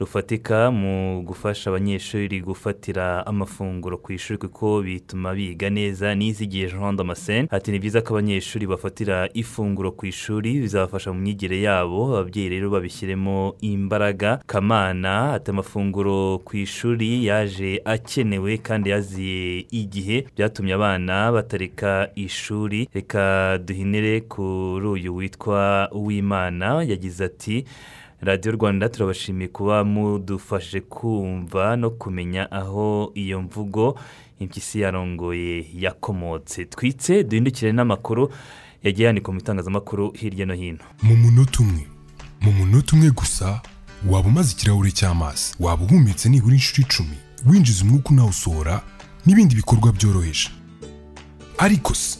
rufatika mu gufasha abanyeshuri gufatira amafunguro ku ishuri kuko bituma biga neza n'izigiye jean damascene ati ni byiza ko abanyeshuri bafatira ifunguro ku ishuri bizabafasha mu myigire yabo. Ababyeyi rero babishyiremo imbaraga. Kamana ati amafunguro ku ishuri yaje akenewe kandi yaziye igihe. Byatumye abana batareka ishuri. Reka duhinire kuri uyu witwa uwimana yagize ati radiyo rwanda turabashimiye kuba mudufashe kumva no kumenya aho iyo mvugo impyisi yarongoye yakomotse. Twitse duhindukire n'amakuru yagiye yandikwa mu itangazamakuru hirya no hino. Mu munota umwe mu munota umwe gusa waba umaze ikirahure cy'amazi waba uhumetse nibura inshuro icumi winjiza umwuka unawusohora n'ibindi bikorwa byoroheje. Ariko se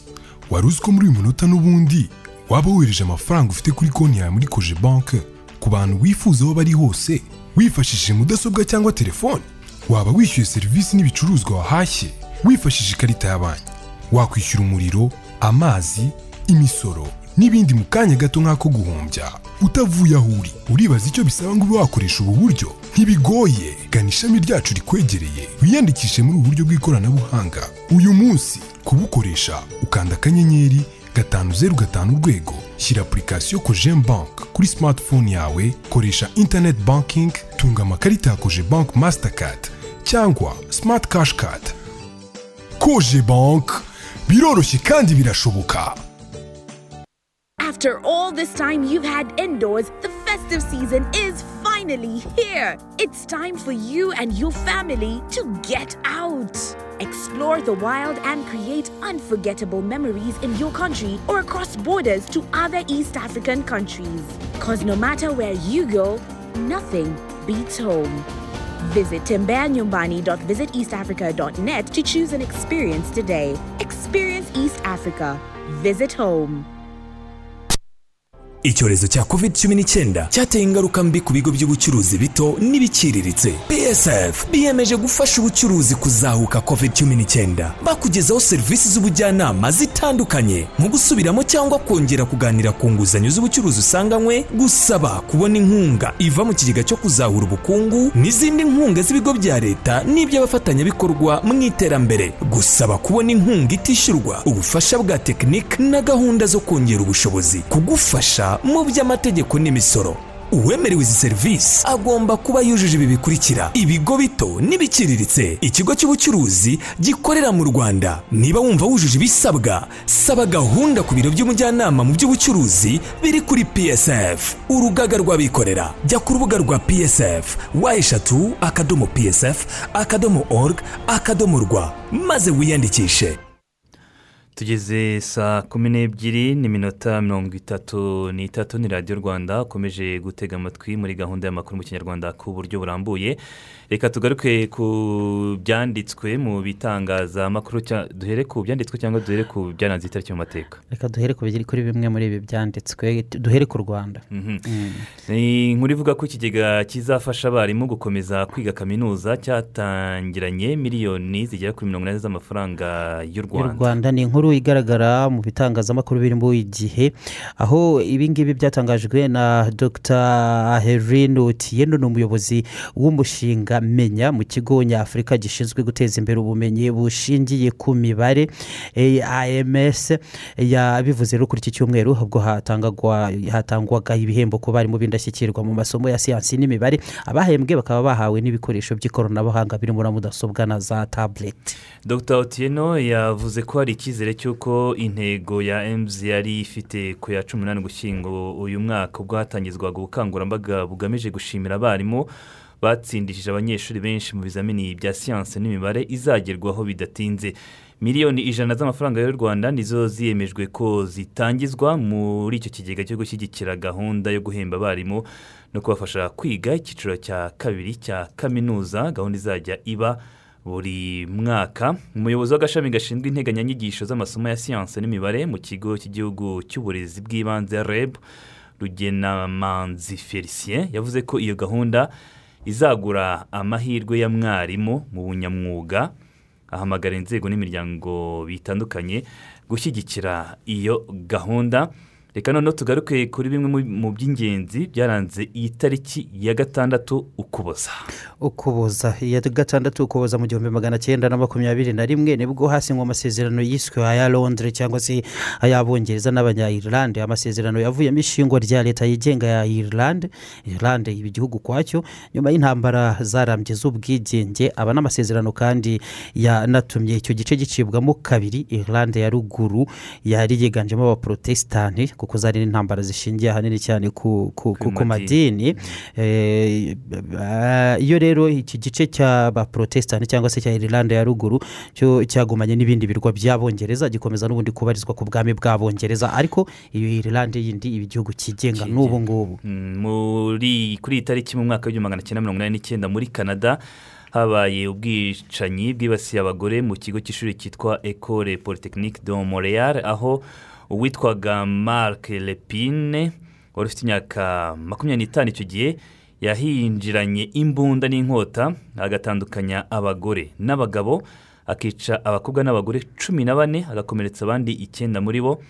wari uzi ko muri uyu munota n'ubundi waba wohereje amafaranga ufite kuri konti yawe muri koje banke ku bantu wifuza aho bari hose wifashishije mudasobwa cyangwa telefone. Waba wishyuye serivisi n'ibicuruzwa wahashye wifashishije ikarita ya banki. Wakwishyura umuriro amazi imisoro n'ibindi mu kanya gato nk'ako guhumbya utavuye aho uri uribaza icyo bisaba ngo ube wakoresha ubu buryo? Ntibigoye. Gana ishami ryacu rikwegereye wiyandikishe muri ubu buryo bw'ikoranabuhanga. Uyu munsi kubukoresha ukanda akanyenyeri gatanu zeru gatanu urwego shyira apurikasiyo kojemu banki kuri simatifone yawe koresha interineti bankingi tunga amakarita ya koje banki masitakadi cyangwa simati kashi kadi koje banki biroroshye kandi birashoboka After all this time you've had indoors, the festive season is finally here. It's time for you and your family to get out. Explore the wild and create unforgettable memories in your country or across borders to other East African countries. Because no matter where you go, nothing beats home. Visit timbeanyumbani.visiteastafrica.net to choose an experience today. Experience East Africa. Visit home. Icyorezo cya covid cumi n'icyenda cyateye ingaruka mbi ku bigo by'ubucuruzi bito n'ibiciriritse. Psf biyemeje gufasha ubucuruzi kuzahuka covid cumi n'icyenda. Bakugezaho serivisi z'ubujyanama zitandukanye nko gusubiramo cyangwa kongera kuganira ku nguzanyo z'ubucuruzi usanganywe gusaba kubona inkunga. Iva mu kigega cyo kuzahura ubukungu n'izindi nkunga z'ibigo bya leta n'iby'abafatanyabikorwa mu iterambere. Gusaba kubona inkunga itishyurwa ubufasha bwa tekinike na gahunda zo kongera ubushobozi. Kugufasha mu by'amategeko n'imisoro. Uwemerewe izi serivisi agomba kuba yujuje ibi bikurikira. Ibigo bito n'ibiciriritse. Ikigo cy'ubucuruzi gikorera mu rwanda. Niba wumva wujuje ibisabwa saba gahunda ku biro by'umujyanama mu by'ubucuruzi biri kuri psf urugaga rw'abikorera. Jya ku rubuga rwa psf wa eshatu akadomo psf akadomo org akadomo rwa. Maze wiyandikishe. Tugeze saa kumi n'ebyiri n'iminota mirongo itatu n'itatu ni radiyo rwanda. Ukomeje gutega amatwi muri gahunda y'amakuru mu kinyarwanda ku buryo burambuye. Reka tugaruke ku byanditswe mu bitangazamakuru duhere ku byanditswe cyangwa duhere ku byaranze itariki mu mateka reka duhere kuri bimwe muri ibi byanditswe duhere ku rwanda. Ni inkuru ivuga ko ikigega kizafasha abarimu gukomeza kwiga kaminuza cyatangiranye miliyoni zigera kuri mirongo inani z'amafaranga y'u rwanda. Rwanda. Ni inkuru igaragara mu bitangazamakuru birimo igihe aho ibingibi byatangajwe na dr. Herine utiyeno ni umuyobozi w'umushinga menya mu kigo nyafurika gishinzwe guteza imbere ubumenyi bushingiye ku mibare ams yabivuze rero kuri iki cyumweru ubwo hatangwaga ibihembo ku barimu b'indashyikirwa mu masomo ya siyansi n'imibare abahembwe bakaba bahawe n'ibikoresho by'ikoranabuhanga birimo na mudasobwa na za tabuleti dr otiyeno yavuze ko hari icyizere cy'uko intego ya emuzi yari ifite ku ya cumi n'umunani gushyingo uyu mwaka ubwo hatangizwaga ubukangurambaga bugamije gushimira abarimu batsindishije abanyeshuri benshi mu bizamini bya siyansi n'imibare izagerwaho bidatinze. Miliyoni ijana z'amafaranga y'u rwanda nizo ziyemejwe ko zitangizwa muri icyo kigega cyo gushyigikira gahunda yo guhemba abarimu no kubafasha kwiga icyiciro cya kabiri cya kaminuza. Gahunda izajya iba buri mwaka. Umuyobozi w'agashami gashinzwe integanyanyigisho z'amasomo ya siyansi n'imibare mu kigo cy'igihugu cy'uburezi bw'ibanze reb rugenamanzi felicien yavuze ko iyo gahunda izagura amahirwe ya mwarimu mu bunyamwuga ahamagara inzego n'imiryango bitandukanye gushyigikira iyo gahunda. Reka noneho tugaruke kuri bimwe mu- by'ingenzi byaranze iyi tariki ya gatandatu ukuboza. Ukuboza iya gatandatu ukuboza mu gihumbi magana cyenda na makumyabiri na rimwe ni bwo hasinywe amasezerano yiswe aya londres cyangwa se ay'abongereza n'abanya-irlande. Amasezerano yavuyemo ishingwa rya leta yigenga ya irlande irlande iba igihugu kwacyo. Nyuma y'intambara zarambye z'ubwigenge aba n'amasezerano kandi yanatumye icyo gice gicibwamo kabiri irlande ya ruguru yari yiganjemo abaporotesitanti kuko zari n'intambara zishingiye ahanini cyane ku, madini. Eh, ah, iyo rero iki gice cy'abaporotesitanti cyangwa se cya irlande ya ruguru cyo cyagumanye n'ibindi birwa by'abongereza gikomeza n'ubundi kubarizwa ku bwami bw'abongereza ariko iyo irlande yindi iba igihugu cyigenga n'ubu ngubu. Mm, muri kuri iyi tariki mu mwaka w'igihumbi magana cyenda mirongo inani n'icyenda muri canada habaye ubwicanyi bwibasiye abagore mu kigo cy'ishuri cyitwa ecole polytechnique de montreal aho uwitwaga marc lepine wari ufite imyaka makumyabiri n'itanu icyo gihe yahinjiranye imbunda n'inkota agatandukanya abagore n'abagabo akica abakobwa n'abagore cumi na bane agakomeretsa abandi icyenda muri bo.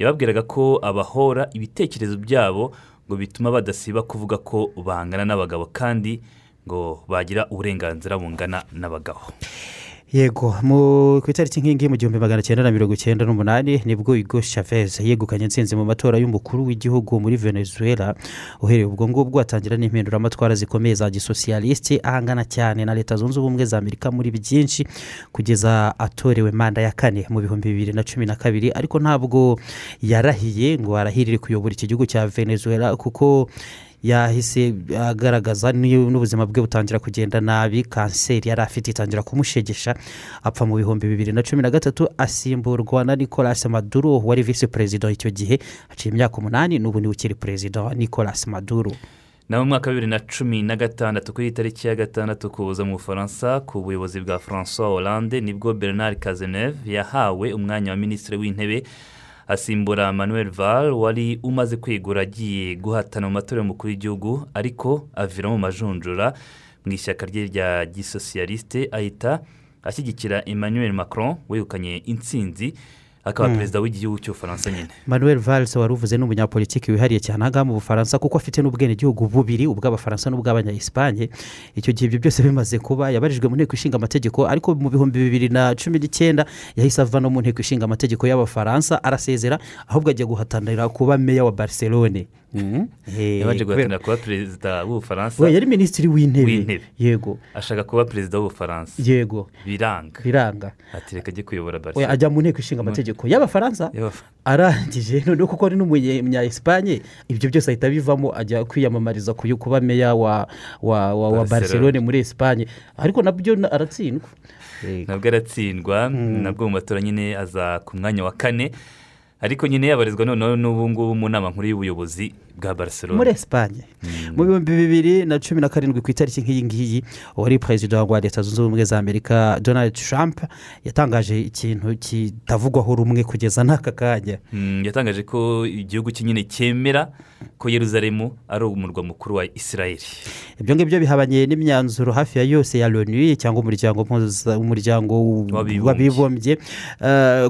Yababwiraga ko abahora ibitekerezo byabo ngo bituma badasiba kuvuga ko bangana n'abagabo kandi ngo bagira uburenganzira bungana n'abagabo. Yego ku itariki nk'ingi mu gihumbi magana cyenda na mirongo icyenda n'umunani ni bwo Hugo Chavez yegukanye intsinzi mu matora y'umukuru w'igihugu muri venezuela uhereye ubwo ngubwo atangira n'impinduramatwara zikomeye za gisosiyalisite ahangana cyane na leta zunze ubumwe za amerika muri byinshi kugeza atorewe manda ya kane mu bihumbi bibiri na cumi na kabiri ariko ntabwo yarahiye ngo arahirire kuyobora iki gihugu cya venezuela kuko yahise agaragaza n'ubuzima bwe butangira kugenda nabi kanseri yari afite itangira kumushegesha apfa mu bihumbi bibiri na cumi na gatatu asimburwa na nicolas maduro wari visi perezida icyo gihe haciye imyaka umunani n'ubu ni we ukiri perezida wa nicolas maduro. Nawe mu mwaka wa bibiri na cumi na gatandatu kuri tariki ya gatandatu kuza mu bufaransa ku buyobozi bwa francois hollande ni bwo bernard cazeneuve yahawe umwanya wa minisitiri w'intebe asimbura manuel val wari umaze kwegura agiye guhatana mu matora y'umukuru w'igihugu ariko avira mu majonjora mu ishyaka rye rya gisosiyalisite ahita ashyigikira emmanuel macron wegukanye intsinzi. Akaba Mm. perezida w'igihugu cy'ubufaransa nyine manuel valls wari uvuze ni umunyapolitiki wihariye cyane ahangaha mu bufaransa kuko afite n'ubwenegihugu bubiri ubw'abafaransa n'ubw'abanya-esipanye icyo gihe ibyo byose bimaze kuba yabarijwe mu nteko ishinga amategeko ariko mu bihumbi bibiri na cumi n'icyenda yahise ava no mu nteko ishinga amategeko y'abafaransa arasezera ahubwo ajya guhatanira kuba meya wa barcelone. Yabanje kubera- guhatanira kuba perezida w'ubufaransa. We yari minisitiri w'intebe. Yego. Ashaka kuba perezida w'ubufaransa. Yego. Biranga. Biranga. Ati reka ajye kuyobora barcelona. ajya mu nteko ishinga amategeko. Y'abafaransa? Y'abafa- arangije. Noneho kuko ari n'umunya-esipanye ibyo byose ahita bivamo ajya kwiyamamariza kuba meya wa wa wa, barcelone muri esipanye ariko na byo na- aratsindwa. Nabwo aratsindwa. Nabwo mu matora nyine aza ku mwanya wa kane. Ariko nyine yabarizwa noneho n'ubu ngubu mu nama nkuru y'ubuyobozi bwa barcelona. Muri esipanye mu bihumbi bibiri na cumi na karindwi ku itariki nk'iyi ngiyi wari perezida wa leta zunze ubumwe za amerika donald trump yatangaje ikintu kitavugwaho rumwe kugeza n'aka kanya. Mm, yatangaje ko igihugu nyine cyemera ko yeruzalemu ari umurwa mukuru wa isirayeli ibyo ngibyo bihabanye n'imyanzuro hafi ya yose ya loni cyangwa umuryango W'abibumbye.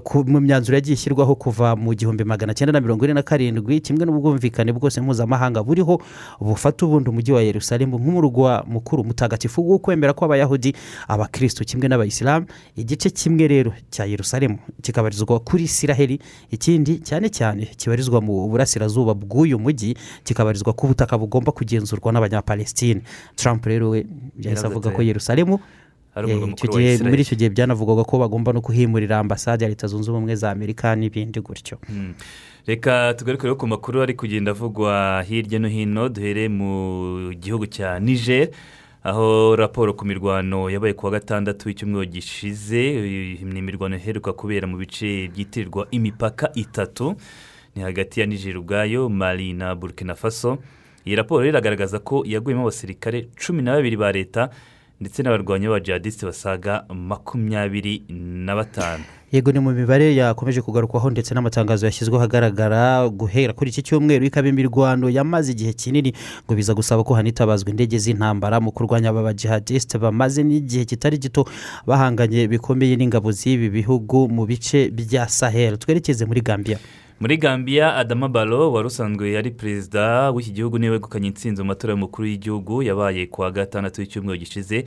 ku- mu myanzuro yagiye ishyirwaho kuva mu gihumbi magana cyenda na mirongo ine na karindwi kimwe n'ubwumvikane bwose mpuzamahanga buriho bufata ubundi umujyi wa yerusalemu nk'umurwa mukuru mutagatifu wo kwemera kw'abayahudi abakirisitu kimwe n'abayisilamu. Igice kimwe rero cya yerusalemu kikabarizwa kuri isiraheli ikindi cyane cyane kibarizwa mu burasirazuba bw'uyu mujyi kikabarizwa ku butaka bugomba kugenzurwa n'abanyapalestine. Trump rero we yahise avuga ko yerusalemu eh, muri icyo gihe byanavugwaga ko bagomba no kuhimurira ambasade ya leta zunze ubumwe za amerika n'ibindi gutyo. Mm. Reka tugaruke ku makuru ari kugenda avugwa hirya no hino duhere mu gihugu cya niger aho raporo ku mirwano yabaye kuwa gatandatu w'icyumweru gishize ni imirwano iheruka kubera mu bice byitirirwa imipaka itatu ni hagati ya niger ubwayo mali na burkina faso. Iyi raporo iragaragaza ko yaguyemo abasirikare cumi na babiri ba leta ndetse n'abarwanyi b'abajihadisite basaga makumyabiri na batanu. Yego ni mu mibare yakomeje kugarukwaho ndetse n'amatangazo yashyizweho ahagaragara guhera kuri iki cyumweru. Ikaba imirwano yamaze igihe kinini ngo biza gusaba ko hanitabazwa indege z'intambara mu kurwanya aba bajihadisite bamaze n'igihe kitari gito bahanganye bikomeye n'ingabo z'ibi bihugu mu bice bya sahel. Twerekeze muri gambia. Muri gambia adama baro wari usanzwe yari perezida w'iki gihugu ni we wegukanye intsinzi mu matora y'umukuru w'igihugu yabaye kuwa gatandatu w'icyumweru gishize.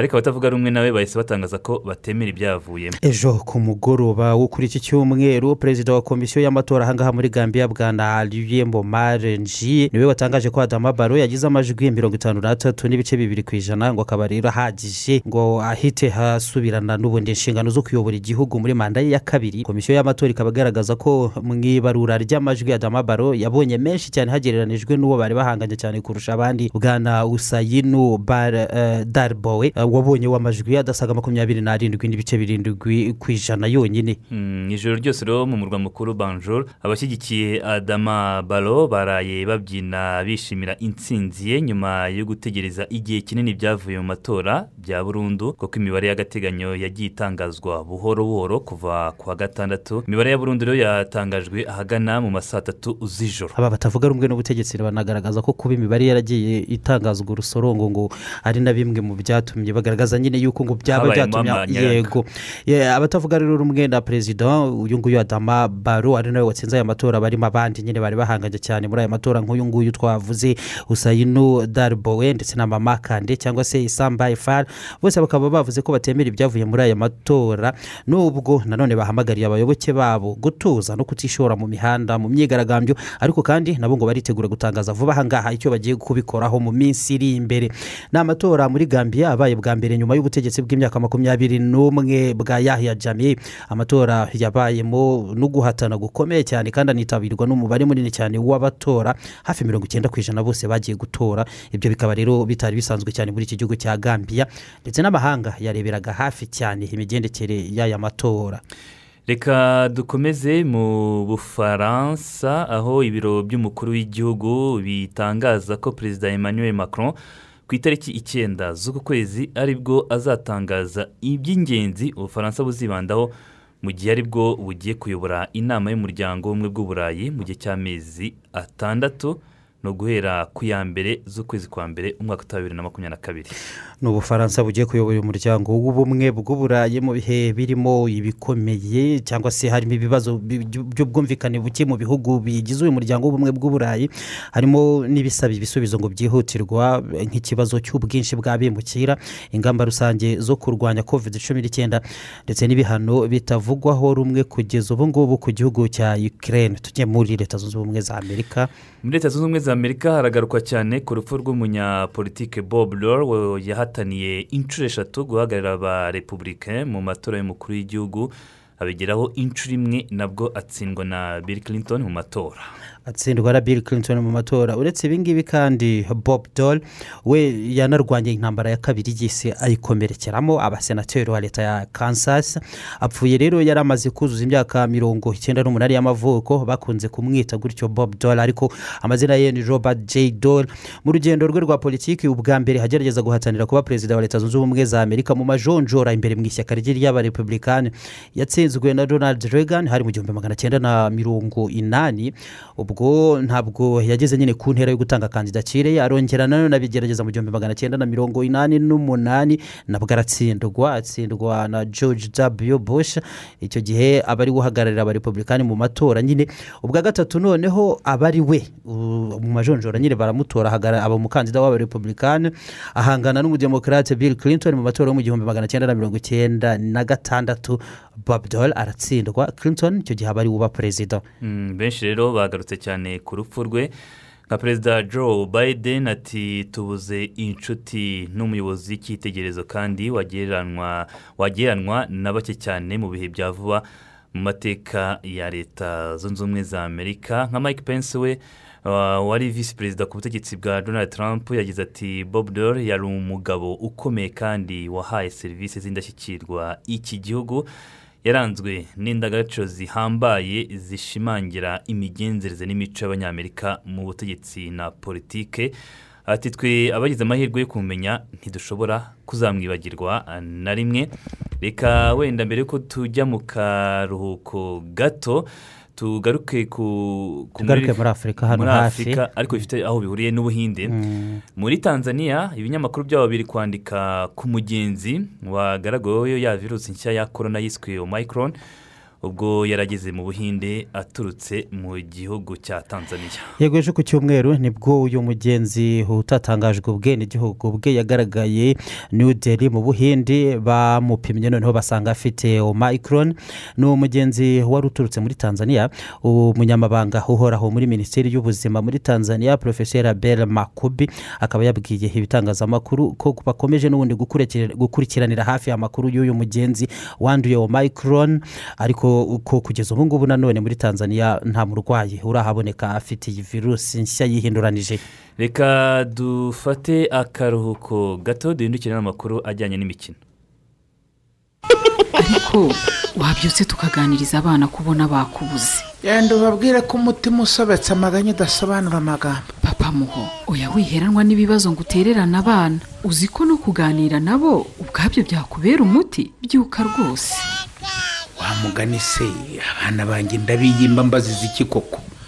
Ariko abatavuga rumwe nawe bahise batangaza ko batemera ibyavuyemo. Ejo ku mugoroba wo kuri iki cyumweru perezida wa komisiyo y'amatora ahangaha muri gambia bwana aliyembo marenji ni we watangaje ko adama baro yagize amajwi mirongo itanu n'atatu n'ibice bibiri ku ijana ngo akaba rero ahagije ngo ahite hasubirana n'ubundi inshingano zo kuyobora igihugu muri manda ye ya kabiri. Komisiyo y'amatora ikaba igaragaza ko mu ibarura ry'amajwi adama baro yabonye menshi cyane hagereranijwe n'uwo bari bahanganye cyane kurusha abandi. Bwana usayinu uh, darbowe uh, wabonye w'amajwi adasaga makumyabiri n'arindwi n'ibice birindwi ku ijana yonyine. Mm, ijoro ryose rero mu murwa mukuru banjoro abashyigikiye adama baro baraye babyina bishimira intsinzi ye nyuma yo gutegereza igihe kinini byavuye mu matora bya burundu kuko imibare y'agateganyo yagiye itangazwa buhoro buhoro kuva ku wa gatandatu. Imibare ya burundu rero yatangajwe ahagana mu ma saa tatu z'ijoro. Aba batavuga rumwe n'ubutegetsi banagaragaza ko kuba imibare yaragiye itangazwa urusorongo ngo ari na bimwe mu byatumye bagaragaza nyine yuko ngo byaba byatumye yego. Ye, abatavuga rero rumwe na perezida uyu nguyu adama baro ari nawe watsinze aya matora barimo abandi nyine bari bahanganye cyane muri aya matora nk'uyu nguyu twavuze usayinu darbowe ndetse na mama kande cyangwa se isambaye far bose bakaba bavuze ko batemera ibyavuye muri aya matora. Nubwo nanone bahamagariye abayoboke babo gutuza no kutishora mu mihanda mu myigaragambyo ariko kandi nabo ngo baritegura gutangaza vuba aha ngaha icyo bagiye kubikoraho mu minsi iri imbere. Ni amatora muri gambia abaye bwa mbere nyuma y'ubutegetsi bw'imyaka makumyabiri n'umwe bwa yahiya jami amatora yabayemo no guhatana gukomeye cyane kandi anitabirwa n'umubare munini cyane w'abatora. Hafi mirongo icyenda ku ijana bose bagiye gutora. Ibyo bikaba rero bitari bisanzwe cyane muri iki gihugu cya gambia ndetse n'amahanga yareberaga hafi cyane imigendekere y'aya matora. Reka dukomeze mu bufaransa aho ibiro by'umukuru w'igihugu bitangaza ko perezida emmanuel macron ku itariki icyenda z'uku kwezi ari bwo azatangaza iby'ingenzi ubufaransa buzibandaho mu gihe ari bwo bugiye kuyobora inama y'umuryango w'ubumwe bw'uburayi mu gihe cy'amezi atandatu. Ni uguhera ku ya mbere z'ukwezi kwa mbere umwaka wa bibiri na makumyabiri na kabiri. Ni ubufaransa bugiye kuyobora umuryango w'ubumwe bw'uburayi mu bihe birimo ibikomeye cyangwa se harimo ibibazo bi- by'ubwumvikane buke mu bihugu bigize uyu muryango w'ubumwe bw'uburayi harimo n'ibisaba ibisubizo ngo byihutirwa nk'ikibazo cy'ubwinshi bw'abimukira ingamba rusange zo kurwanya covid cumi n'icyenda ndetse n'ibihano bitavugwaho rumwe kugeza ubu ngubu ku gihugu cya ukraine. Tujye muri leta zunze ubumwe za amerika. Muri leta zunze ubumwe za amerika haragarukwa cyane ku rupfu rw'umunyapolitike bob Dole yahataniye inshuro eshatu guhagararira aba repubulika mu matora y'umukuru w'igihugu. Abigeraho inshuro imwe nabwo atsindwa na bill clinton mu matora. Atsindwa na bill clinton mu matora. Uretse ibingibi kandi bob dole we yanarwanye intambara ya kabiri y'isi ayikomerekeramo. Abasenateri wa leta ya kansas apfuye rero yari amaze kuzuza imyaka mirongo icyenda n'umunani y'amavuko. Bakunze kumwita gutyo bob dole ariko amazina ye ni robert j. Dole. Mu rugendo rwe rwa politiki ubwa mbere agerageza guhatanira kuba perezida wa leta zunze ubumwe za amerika mu majonjora imbere mu ishyaka rye ry'abarepublikani yatsinzwe na donald reagan hari mu gihumbi magana cyenda na mirongo inani. Ubwo ntabwo yageze nyine ku ntera yo gutanga kandidatire. Ye arongera nanone abigerageza mu gihumbi magana cyenda na mirongo inani n'umunani. Nabwo aratsindwa atsindwa na george w. Bush. Icyo gihe aba ari we uhagararira abarepublikani mu matora nyine ubwa gatatu noneho aba ari we mu majonjora nyine baramutora aba umukandida w'abarepublikani ahangana n'umudemokarate bill clinton mu matora yo mu gihumbi magana cyenda na mirongo icyenda na gatandatu. Bob dole aratsindwa. Clinton icyo gihe aba ari we uba perezida Mm, benshi rero bagarutse cyane ku rupfu rwe nka perezida joe biden ati tubuze inshuti n'umuyobozi w'icyitegererezo kandi wagereranwa na bake cyane mu bihe bya vuba mu mateka ya leta. Zunze ubumwe za amerika nka mike pence we uh, wari visi perezida ku butegetsi bwa donald trump yagize ati bob dore yari umugabo ukomeye kandi wahaye serivisi z'indashyikirwa iki gihugu. Yaranzwe n'indangagaciro zihambaye zishimangira imigenzereze n'imico y'abanyamerika mu butegetsi na politike. Ati twe abagize amahirwe yo kumenya ntidushobora kuzamwibagirwa na rimwe. Reka wenda mbere yuko tujya mu karuhuko gato tugaruke ku Tugaruke muri Afurika hano hafi. Ariko bifite aho bihuriye n'ubuhinde. Muri tanzania ibinyamakuru byabo biri kwandika ku mugenzi wagaragaweho ya virusi nshya ya korona yiswe omicron. Ubwo yarageze mu buhinde aturutse mu gihugu cya tanzania. Yego ejo ku cyumweru ni bwo uyu mugenzi utatangajwe ubwenegihugu bwe yagaragaye new delhi mu buhinde bamupimye noneho basanga afite omicron. Ni umugenzi wari uturutse muri tanzania umunyamabanga uhoraho muri minisiteri y'ubuzima muri tanzania porofeseri abel makubi akaba yabwiye ibitangazamakuru ko bakomeje n'ubundi gukurikira- gukurikiranira hafi amakuru y'uyu mugenzi wanduye omicron ariko ko kugeza ubu ngubu nanone muri tanzania nta murwayi urahaboneka afite iyi virusi nshya yihinduranije. Reka dufate akaruhuko gato duhindukire n'amakuru ajyanye n'imikino. Ariko wabyutse tukaganiriza abana kubona bakubuze. Genda ubabwire ko umutima usobetse amaganya udasobanura amagambo. Papa muho oya wiheranwa n'ibibazo ngo utererane abana. Uzi ko no kuganira nabo ubwabyo byakubera umuti? Byuka rwose. Wa mugani se abana banjye ndabiyimba mbaziza iki koko?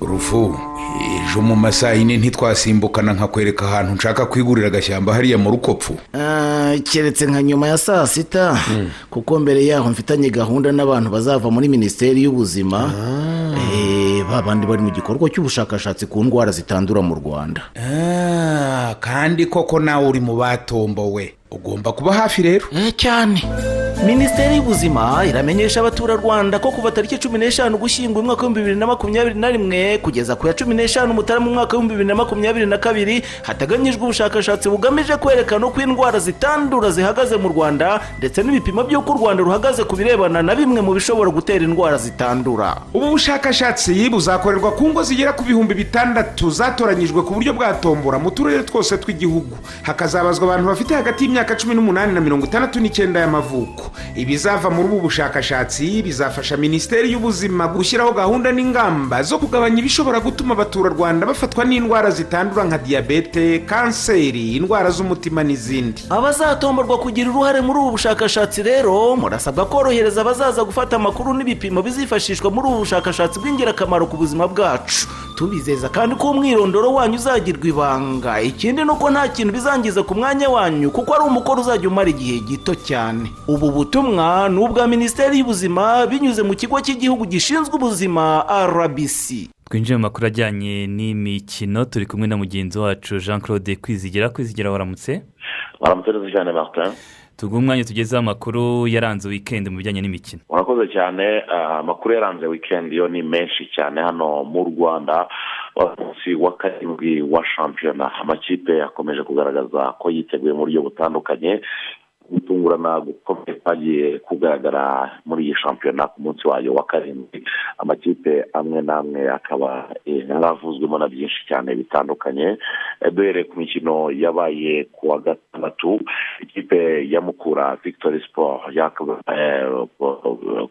rufu ejo mu masaha yine ntitwasimbukana nkakwereka ahantu nshaka kwigurira agashyamba hariya mu rukopfu. Ah, keretse nka nyuma ya saa sita kuko mbere yaho mfitanye gahunda n'abantu bazava muri minisiteri y'ubuzima. Eh, ba bandi bari mu gikorwa cy'ubushakashatsi ku ndwara zitandura mu rwanda. Ah, kandi koko nawe uri mu batombowe. Ugomba kuba hafi rero. Cyane. Minisiteri y'ubuzima iramenyesha abaturarwanda ko kuva tariki cumi n'eshanu gushyingo umwaka w'ibihumbi bibiri na makumyabiri na rimwe kugeza ku ya cumi n'eshanu mutarama umwaka w'ibihumbi bibiri na makumyabiri na kabiri hateganyijwe ubushakashatsi bugamije kwerekana uko indwara zitandura zihagaze mu rwanda ndetse n'ibipimo by'uko u rwanda ruhagaze ku birebana na bimwe mu bishobora gutera indwara zitandura. Ubu bushakashatsi buzakorerwa ku ngo zigera ku bihumbi bitandatu zatoranyijwe ku buryo bwa tombora mu turere twose tw'igihugu. Hakazabazwa abantu bafite hagati y'imyaka cumi n'umunani na mirongo itandatu n'icyenda y'amavuko. Ibizava muri ubu bushakashatsi bizafasha minisiteri y'ubuzima gushyiraho gahunda n'ingamba zo kugabanya ibishobora gutuma abaturarwanda bafatwa n'indwara zitandura nka diyabete kanseri indwara z'umutima n'izindi. Abazatomborwa kugira uruhare muri ubu bushakashatsi rero murasabwa korohereza abazaza gufata amakuru n'ibipimo bizifashishwa muri ubu bushakashatsi bw'ingirakamaro ku buzima bwacu. Tubizeza kandi ko umwirondoro wanyu uzagirwa ibanga. Ikindi ni uko nta kintu bizangiza ku mwanya wanyu kuko ari umukoro uzajya umara igihe gito cyane. Ubu butumwa ni ubwa minisiteri y'ubuzima binyuze mu kigo cy'igihugu gishinzwe ubuzima rbc twinjiye mu makuru ajyanye n'imikino turi kumwe na mugenzi wacu jean claude kwizigira kwizigira waramutse? Waramutse neza cyane martin. Tuguhe umwanya tugezeho amakuru yaranze wikendi mu bijyanye n'imikino. Murakoze cyane. Ah, amakuru yaranze wikendi yo ni menshi cyane. Hano mu rwanda umunsi wa karindwi wa shampiyona. Amakipe akomeje kugaragaza ko yiteguye mu buryo butandukanye. Gutungurana gukomeye kwagiye kugaragara muri iyi shampiyona ku munsi wayo wa karindwi. Amakipe amwe n'amwe akaba yaravuzwemo na byinshi cyane bitandukanye. Duhereye ku mikino yabaye ku wa gatandatu ikipe ya mukura victoire sport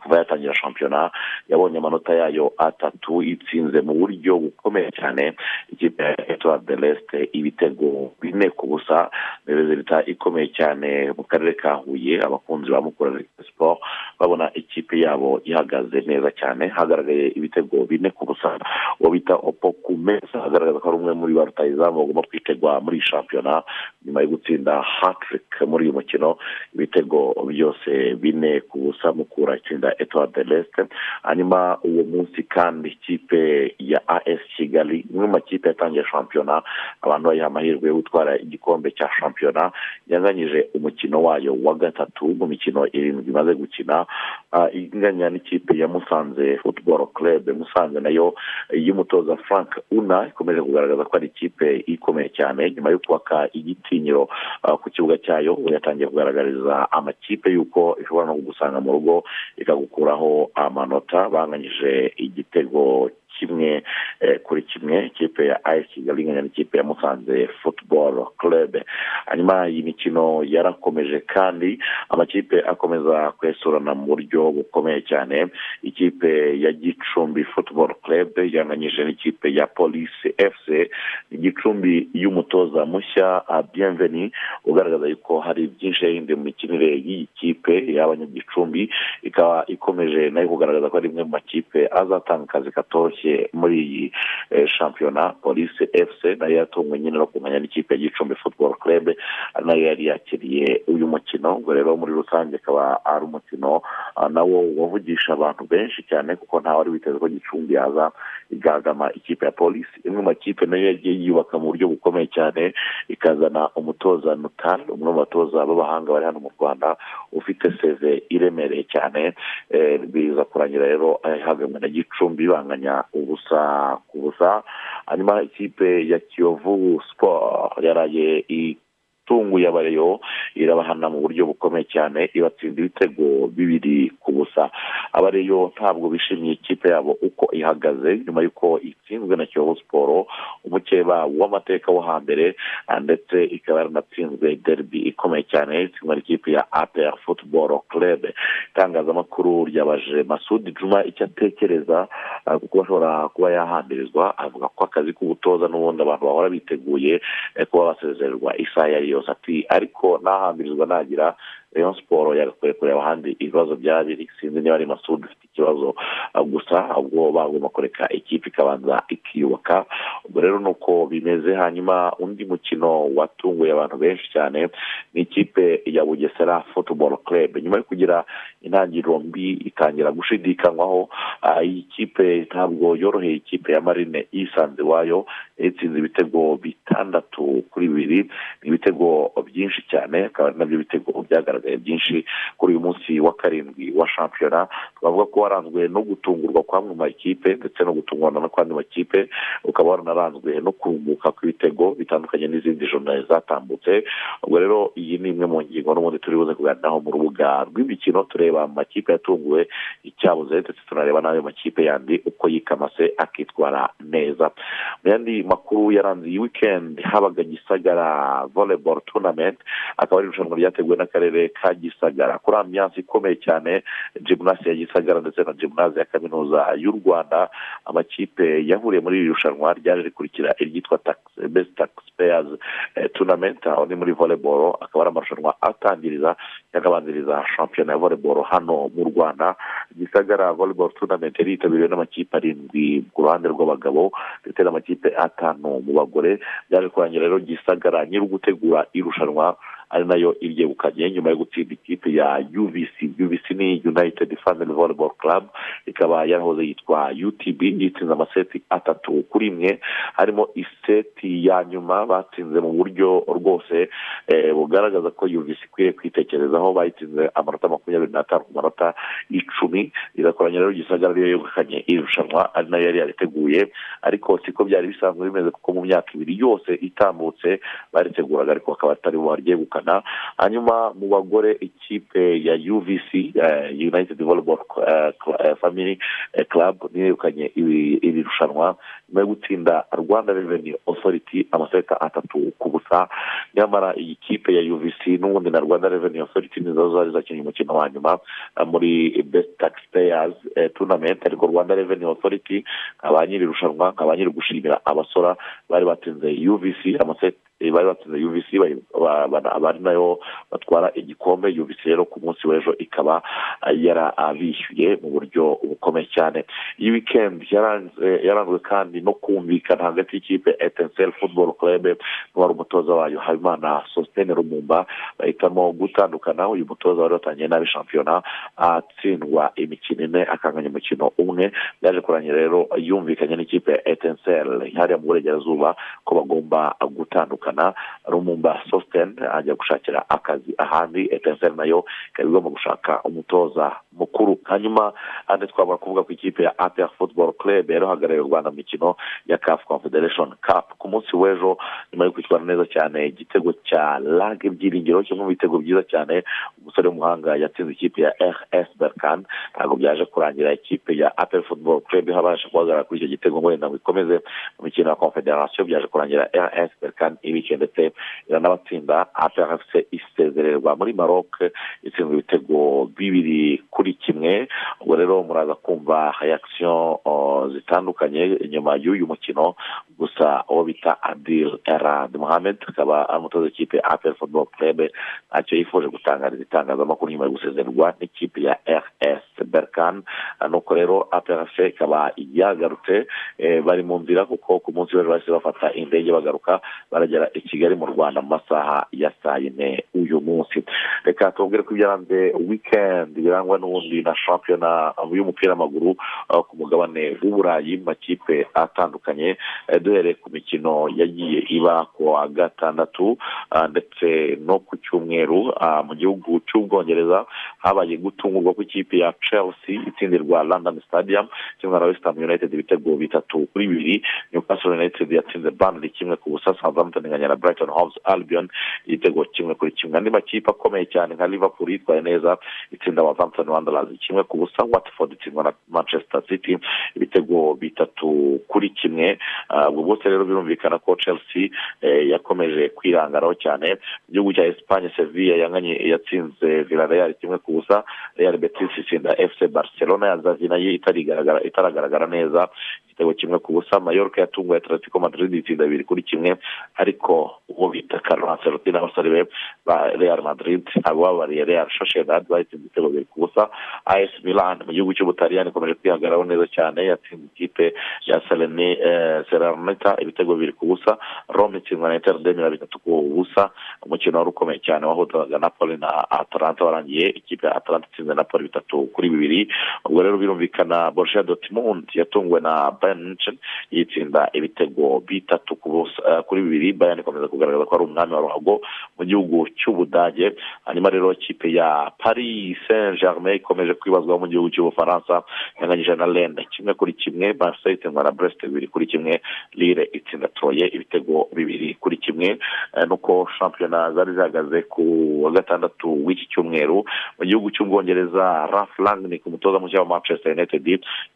kuva yatangira shampiyona yabonye amanota yayo atatu itsinze mu buryo bukomeye cyane. Ikipe ya etuwari de resite ibitego bine ku busa ni rezilita ikomeye cyane mu karere ka huye abakunzi ba mukura siporo babona ikipe yabo ihagaze neza cyane hagaragaye ibitego bine ku busa uwo bita opo ku meza agaragaza ko ari umwe muri ba rutayizamu bagomba kwitegwa muri shampiyona nyuma yo gutsinda hatiriki muri uyu mukino ibitego byose bine ku busa mukura itsinda etuwari de resite hanyuma uwo munsi kandi ikipe ya as kigali imwe mu makipe yatangiye shampiyona abantu bayiha amahirwe yo gutwara igikombe cya shampiyona yanganyije umukino wayo wa gatatu mu mikino irindwi imaze gukina inganya n'ikipe ya musanze futuboro kerebe musanze na yo y'umutoza frank una ikomeje kugaragaza ko ari ikipe ikomeye cyane. Nyuma yo kubaka igitinyiro ku kibuga cyayo yatangiye kugaragariza amakipe y'uko ishobora no kugusanga mu rugo ikagukuraho amanota banganyije igitego kimwe kuri kimwe ikipe ya ayesi kigali inganya n'ikipe ya musanze futuboro kerebe hanyuma iyi mikino yarakomeje kandi amakipe akomeza kwesurana mu buryo bukomeye cyane ikipe ya gicumbi futuboro kerebe yanganyije n'ikipe ya polisi efuse igicumbi y'umutoza mushya biyemveni ugaragaza yuko hari byinshi yahinduye mu mikinire y'iyi kipe y'abanyagicumbi ikaba ikomeje na yo kugaragaza ko ari imwe mu makipe azatanga akazi katoroshye muri iyi shampiyona polisi efuse na yo yatunguwe nyine no kumenya n'ikipe ya gicumbi futuboro kerebe na yo yari yakiriye uyu mukino ubwo rero muri rusange akaba ari umukino nawo wavugisha abantu benshi cyane kuko ntawe wari witeze ko gicumbi yaza igagama ikipe ya polisi imwe mu makipe na yo yagiye yubaka mu buryo bukomeye cyane ikazana umutoza nutari umwe mu batoza b'abahanga bari hano mu rwanda ufite seve iremereye cyane biza kurangira rero ihagamwe na gicumbi banganya ubusa ku busa hanyuma ikipe ya kiyovu siporo yaraye itunguye abareyo irabahana mu buryo bukomeye cyane ibatsinda ibitego bibiri ku busa abareyo ntabwo bishimiye ikipe yabo uko ihagaze nyuma y'uko itsinzwe na kiyovu siporo umukeba w'amateka wo hambere ndetse ikaba yaranatsinzwe derby ikomeye cyane itsindwa n'ikipe ya apr futuboro kerebe itangazamakuru ryabaje masudi juma icyo atekereza kuko ashobora kuba yahambirizwa avuga ko akazi k'ubutoza n'ubundi abantu bahora biteguye kuba basezererwa isaha iyo yose ati ariko nahambirizwa nagira rayon siporo yagakwiye kureba ahandi ibibazo byaba biri. Sinzi niba ari masudi ufite ikibazo gusa ahubwo bagomba kureka ikipe ikabanza ikiyubaka. Ubwo rero ni uko bimeze hanyuma undi mukino watunguye abantu benshi cyane ni ikipe ya bugesera futuboro kerebe nyuma yo kugira intangiriro mbi itangira gushidikanywaho iyi kipe ntabwo yoroheye ikipe ya marine yisanze iwayo yatsinze ibitego bitandatu kuri bibiri. Ni ibitego byinshi cyane akaba ari na byo bitego byagaragaye byinshi kuri uyu munsi wa karindwi wa shampiyona. Twavuga ko waranzwe no gutungurwa kw'amwe mu makipe ndetse no gutungurana no kw'andi makipe ukaba waranaranzwe no kurumbuka kw'ibitego bitandukanye n'izindi joro zatambutse. Ubwo rero iyi ni imwe mu ngingo n'ubundi turi buze kuganiraho mu rubuga rw'imikino tureba amakipe yatunguwe icyabuze ndetse tunareba n'ayo makipe yandi uko yikamase akitwara neza. Mu yandi makuru yaranze iyi wikendi habaga gisagara volleyball tournament akaba ari irushanwa ryateguwe n'akarere ka gisagara. Kuri ambiyanse ikomeye cyane jimunasi ya gisagara ndetse na jimunasi ya kaminuza y'u rwanda amakipe yahuriye muri iri rushanwa ryaje rikurikira iryitwa best taxpayers tournament. Aho ni muri volleyball. Akaba ari amarushanwa atangiriza yakabanziriza shampiyona ya volleyball hano mu rwanda. Gisagara volleyball tournament yari yitabiriwe n'amakipe arindwi ku ruhande rw'abagabo ndetse n'amakipe atanu mu bagore. Byaje kurangira rero gisagara nyiri gutegura irushanwa ari na yo iryegukanye nyuma yo gutsinda ikipe ya uvc uvc ni united family volleyball club ikaba yarahoze yitwa utb yitsinze amaseti atatu kuri imwe harimo iseti ya nyuma batsinze mu buryo rwose eh, bugaragaza ko uvc ikwiye kwitekerezaho bayitsinze amanota makumyabiri n'atanu ku manota icumi. Irakoranya rero gisagara ariyo yegukanye iri rushanwa ari na yo yari yariteguye ariko siko byari bisanzwe bimeze kuko mu myaka ibiri yose itambutse bariteguraga ariko bakaba atari bo baryegukana hanyuma mu bagore ikipe ya uvc eh, united volleyball eh, eh, family club yegukanye iri rushanwa. Nyuma yo gutsinda rwanda revenue authority amaseta atatu ku busa nyamara iyi kipe ya uvc n'ubundi na rwanda revenue authority nizo zari zakinnye umukino wa nyuma muri best taxpayers eh, tournament. Ariko rwanda revenue authority nkaba nyiri irushanwa nkaba nyiri gushimira abasora bari batsinze uvc amaseti eh, batsinze uvc bari- ba- ba- abari na yo batwara igikombe. Uvc rero ku munsi w'ejo ikaba eh, yarabishyuye mu buryo bukomeye cyane. Iyi weekend yaranzwe kandi no kumvikana hagati y'ikipe etensel football club n'uwari umutoza wayo habimana sositene rumumba bahitamo gutandukana uyu mutoza wari watangiye nabi shampiyona atsindwa imikino ine akanganya umukino umwe. Byaje kurangira rero yumvikanye n'ikipe ya etensel hariya mu burengerazuba ko bagomba gutandukana. Rumumba sositene ajya gushakira akazi ahandi etensel na yo ikaba igomba gushaka umutoza mukuru. Hanyuma handi twabura kuvuga ku ikipe ya apr football club yari uhagarariye u rwanda mu mikino ya caf confederation cup. Ku munsi w'ejo nyuma yo kwitwara neza cyane igitego cya lag ibyiringiro kimwe mu bitego byiza cyane umusore w'umuhanga yatsinze ikipe ya rs berkan ntabwo byaje kurangira ikipe ya apr football club habasha guhagarara kuri icyo gitego ngo wenda ngo ikomeze mu mikino ya confederation. Byaje kurangira rs berkan ibice ndetse iranabatsinda apr fc isezererwa muri maroc itsinzwe ibitego bibiri kuri kimwe. Ubwo rero muraza kumva reaction uh, zitandukanye nyuma y'uyu mukino gusa uwo bita adil erad mohamed akaba ari umutoza w'ikipe apel football club ntacyo yifuje gutangariza itangazamakuru nyuma yo gusezererwa n'ikipe ya rs berkan nuko rero apel ikaba yagarutse eh, bari mu nzira kuko ku munsi w'ejo bahise bafata indege bagaruka baragera i kigali mu rwanda mu masaha ya saa yine uyu munsi. Reka tubabwire ko ibyaranze weekend birangwa n'ubundi na shampiyona y'umupira w'amaguru uh, ku mugabane w'uburayi mu makipe atandukanye. Eh, duhereye ku mikino yagiye iba ku wa gatandatu ah, ndetse no ku cyumweru mu gihugu cy'ubwongereza. Habaye gutungurwa kw'ikipe ya chelsea itsindirwa london stadium kimwe na west ham united ibitego bitatu kuri bibiri. Newcastle united yatsinze burnley kimwe ku busa southampton inganya na brighton hoves albion igitego kimwe kuri kimwe. Andi makipe akomeye cyane nka liverpool yitwaye neza itsinda Southampton wanderers. Kimwe ku busa watford itsindwa na manchester city. Ibitego bitatu kuri kimwe. Ah, ubwo bwose rero birumvikana ko chelsea eh, yakomeje kwirangaraho cyane. Mu gihugu cya sevilla yanganye yatsinze villarreal. Kimwe ku busa real betis itsinda fc barcelona. Ya zavi na yo itaragaragara neza. Igitego kimwe ku busa mallorca yatunguye atletico madrid itsinda bibiri kuri kimwe. Ariko uwo bita carlo ancelotti n'abasore be ba real madrid abo babariye real sociedad bayitsinze ibitego bibiri ku busa as milan mu gihugu cy'ubutaliyani ikomeje kwihagararaho neza cyane yatsinze ikipe ya sereni eh, serenita ibitego bibiri ku busa rome itsindwa na inter de milan bitatu ku busa umukino wari ukomeye cyane wahuzaga napoli na atalanta warangiye ikipe ya atalanta itsinze napoli bitatu kuri bibiri ubwo rero birumvikana borussia dortmund yatunguwe na bayern munchen yitsinda ibitego bitatu eh, kuri bibiri bayern ikomeza kugaragaza ko ari umwami wa ruhago mu gihugu cy'ubudage. Hanyuma rero ikipe ya paris saint germain ikomeje kwibazwaho mu gihugu cy'ubufaransa yanganyije na lende kimwe kuri kimwe marseille itsindwa na brest bibiri kuri kimwe lille itsinda troye ibitego bibiri kuri kimwe. Eh, nuko shampiyona zari zihagaze ku wa gatandatu w'iki cyumweru mu gihugu cy'ubwongereza. Raf langnick umutoza mushya wa manchester united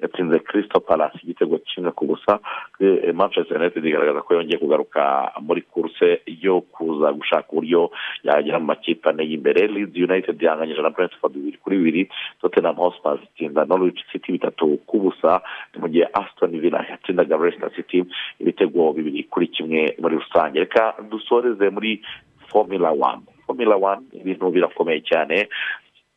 yatsinze crystal palace igitego kimwe ku busa. Eh, manchester united igaragaza ko yongeye kugaruka muri kurse yo kuza gushaka uburyo yagera mu makipe ane y'imbere. Leeds united yanganyije na brentford bibiri kuri bibiri. Tottenham hotspur itsinda norwich city bitatu ku busa. Mu gihe aston villa yatsindaga leicester city ibitego bibiri kuri kimwe muri rusange. Reka dusoreze muri formula one. Formula one ibintu birakomeye cyane.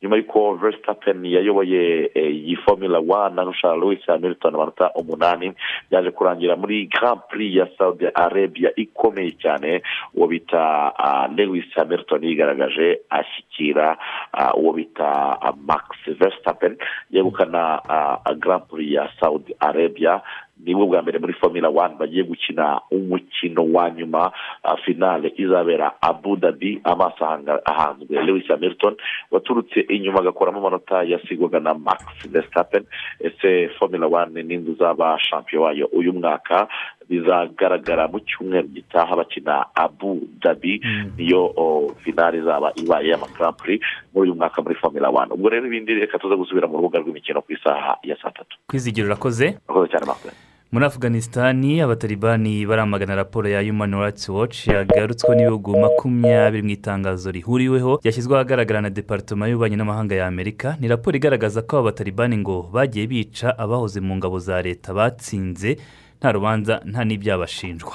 Nyuma y'uko Verstappen yayoboye iyi formula one arusha Lewis Hamilton amanota umunani byaje kurangira muri Grand Prix ya Saudi Arabia. Ikomeye cyane uwo bita Lewis Hamilton yigaragaje ashyikira uwo bita Max Verstappen yegukana Grand Prix ya Saudi Arabia. Ni bwo bwa mbere muri formula one bagiye gukina umukino wa nyuma finale izabera abu dhabi amaso ahanzwe. Lewis hamilton waturutse inyuma agakuramo amanota yasigwaga na max verstappen. Ese formula one n'inzu uzaba shampiyo wayo uyu mwaka? Bizagaragara mu cyumweru gitaha bakina abu dhabi. Niyo finale izaba ibaye y'amakarampuri muri uyu mwaka muri formula one. Ubwo rero ibindi reka tuza gusubira mu rubuga rw'imikino ku isaha ya saa tatu. Kwizigira urakoze? Urakoze cyane makuru muri afuganisitani abatalibani baramagana raporo ya human rights watch yagarutsweho n'ibihugu makumyabiri mu itangazo rihuriweho ryashyizweho ahagaragara na deparitoma y'ububanyi n'amahanga ya amerika. Ni raporo igaragaza ko aba batalibani ngo bagiye bica abahoze mu ngabo za leta batsinze nta rubanza nta n'ibyabashinjwa.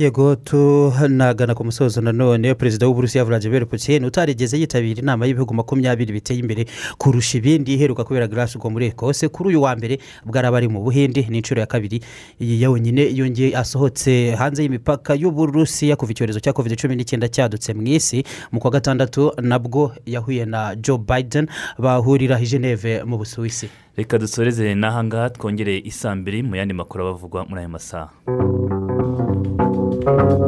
Yego tunagana ku musozo nanone perezida w'uburusiya vladimir putin utarigeze yitabira inama y'ibihugu makumyabiri biteye imbere kurusha ibindi iheruka kubera garasiko muri ekose kuri uyu wa mbere bwaraba ari mu buhinde ni inshuro ya kabiri yonyine yongeye asohotse hanze y'imipaka y'uburusiya kuva icyorezo cya covid cumi n'icyenda cyadutse mu isi. Mu kwa gatandatu nabwo yahuye na joe biden bahurira i geneve mu busuwisi. Reka dusoreze n'ahangaha twongere isambiri mu yandi makuru abavugwa muri aya masaha. Thank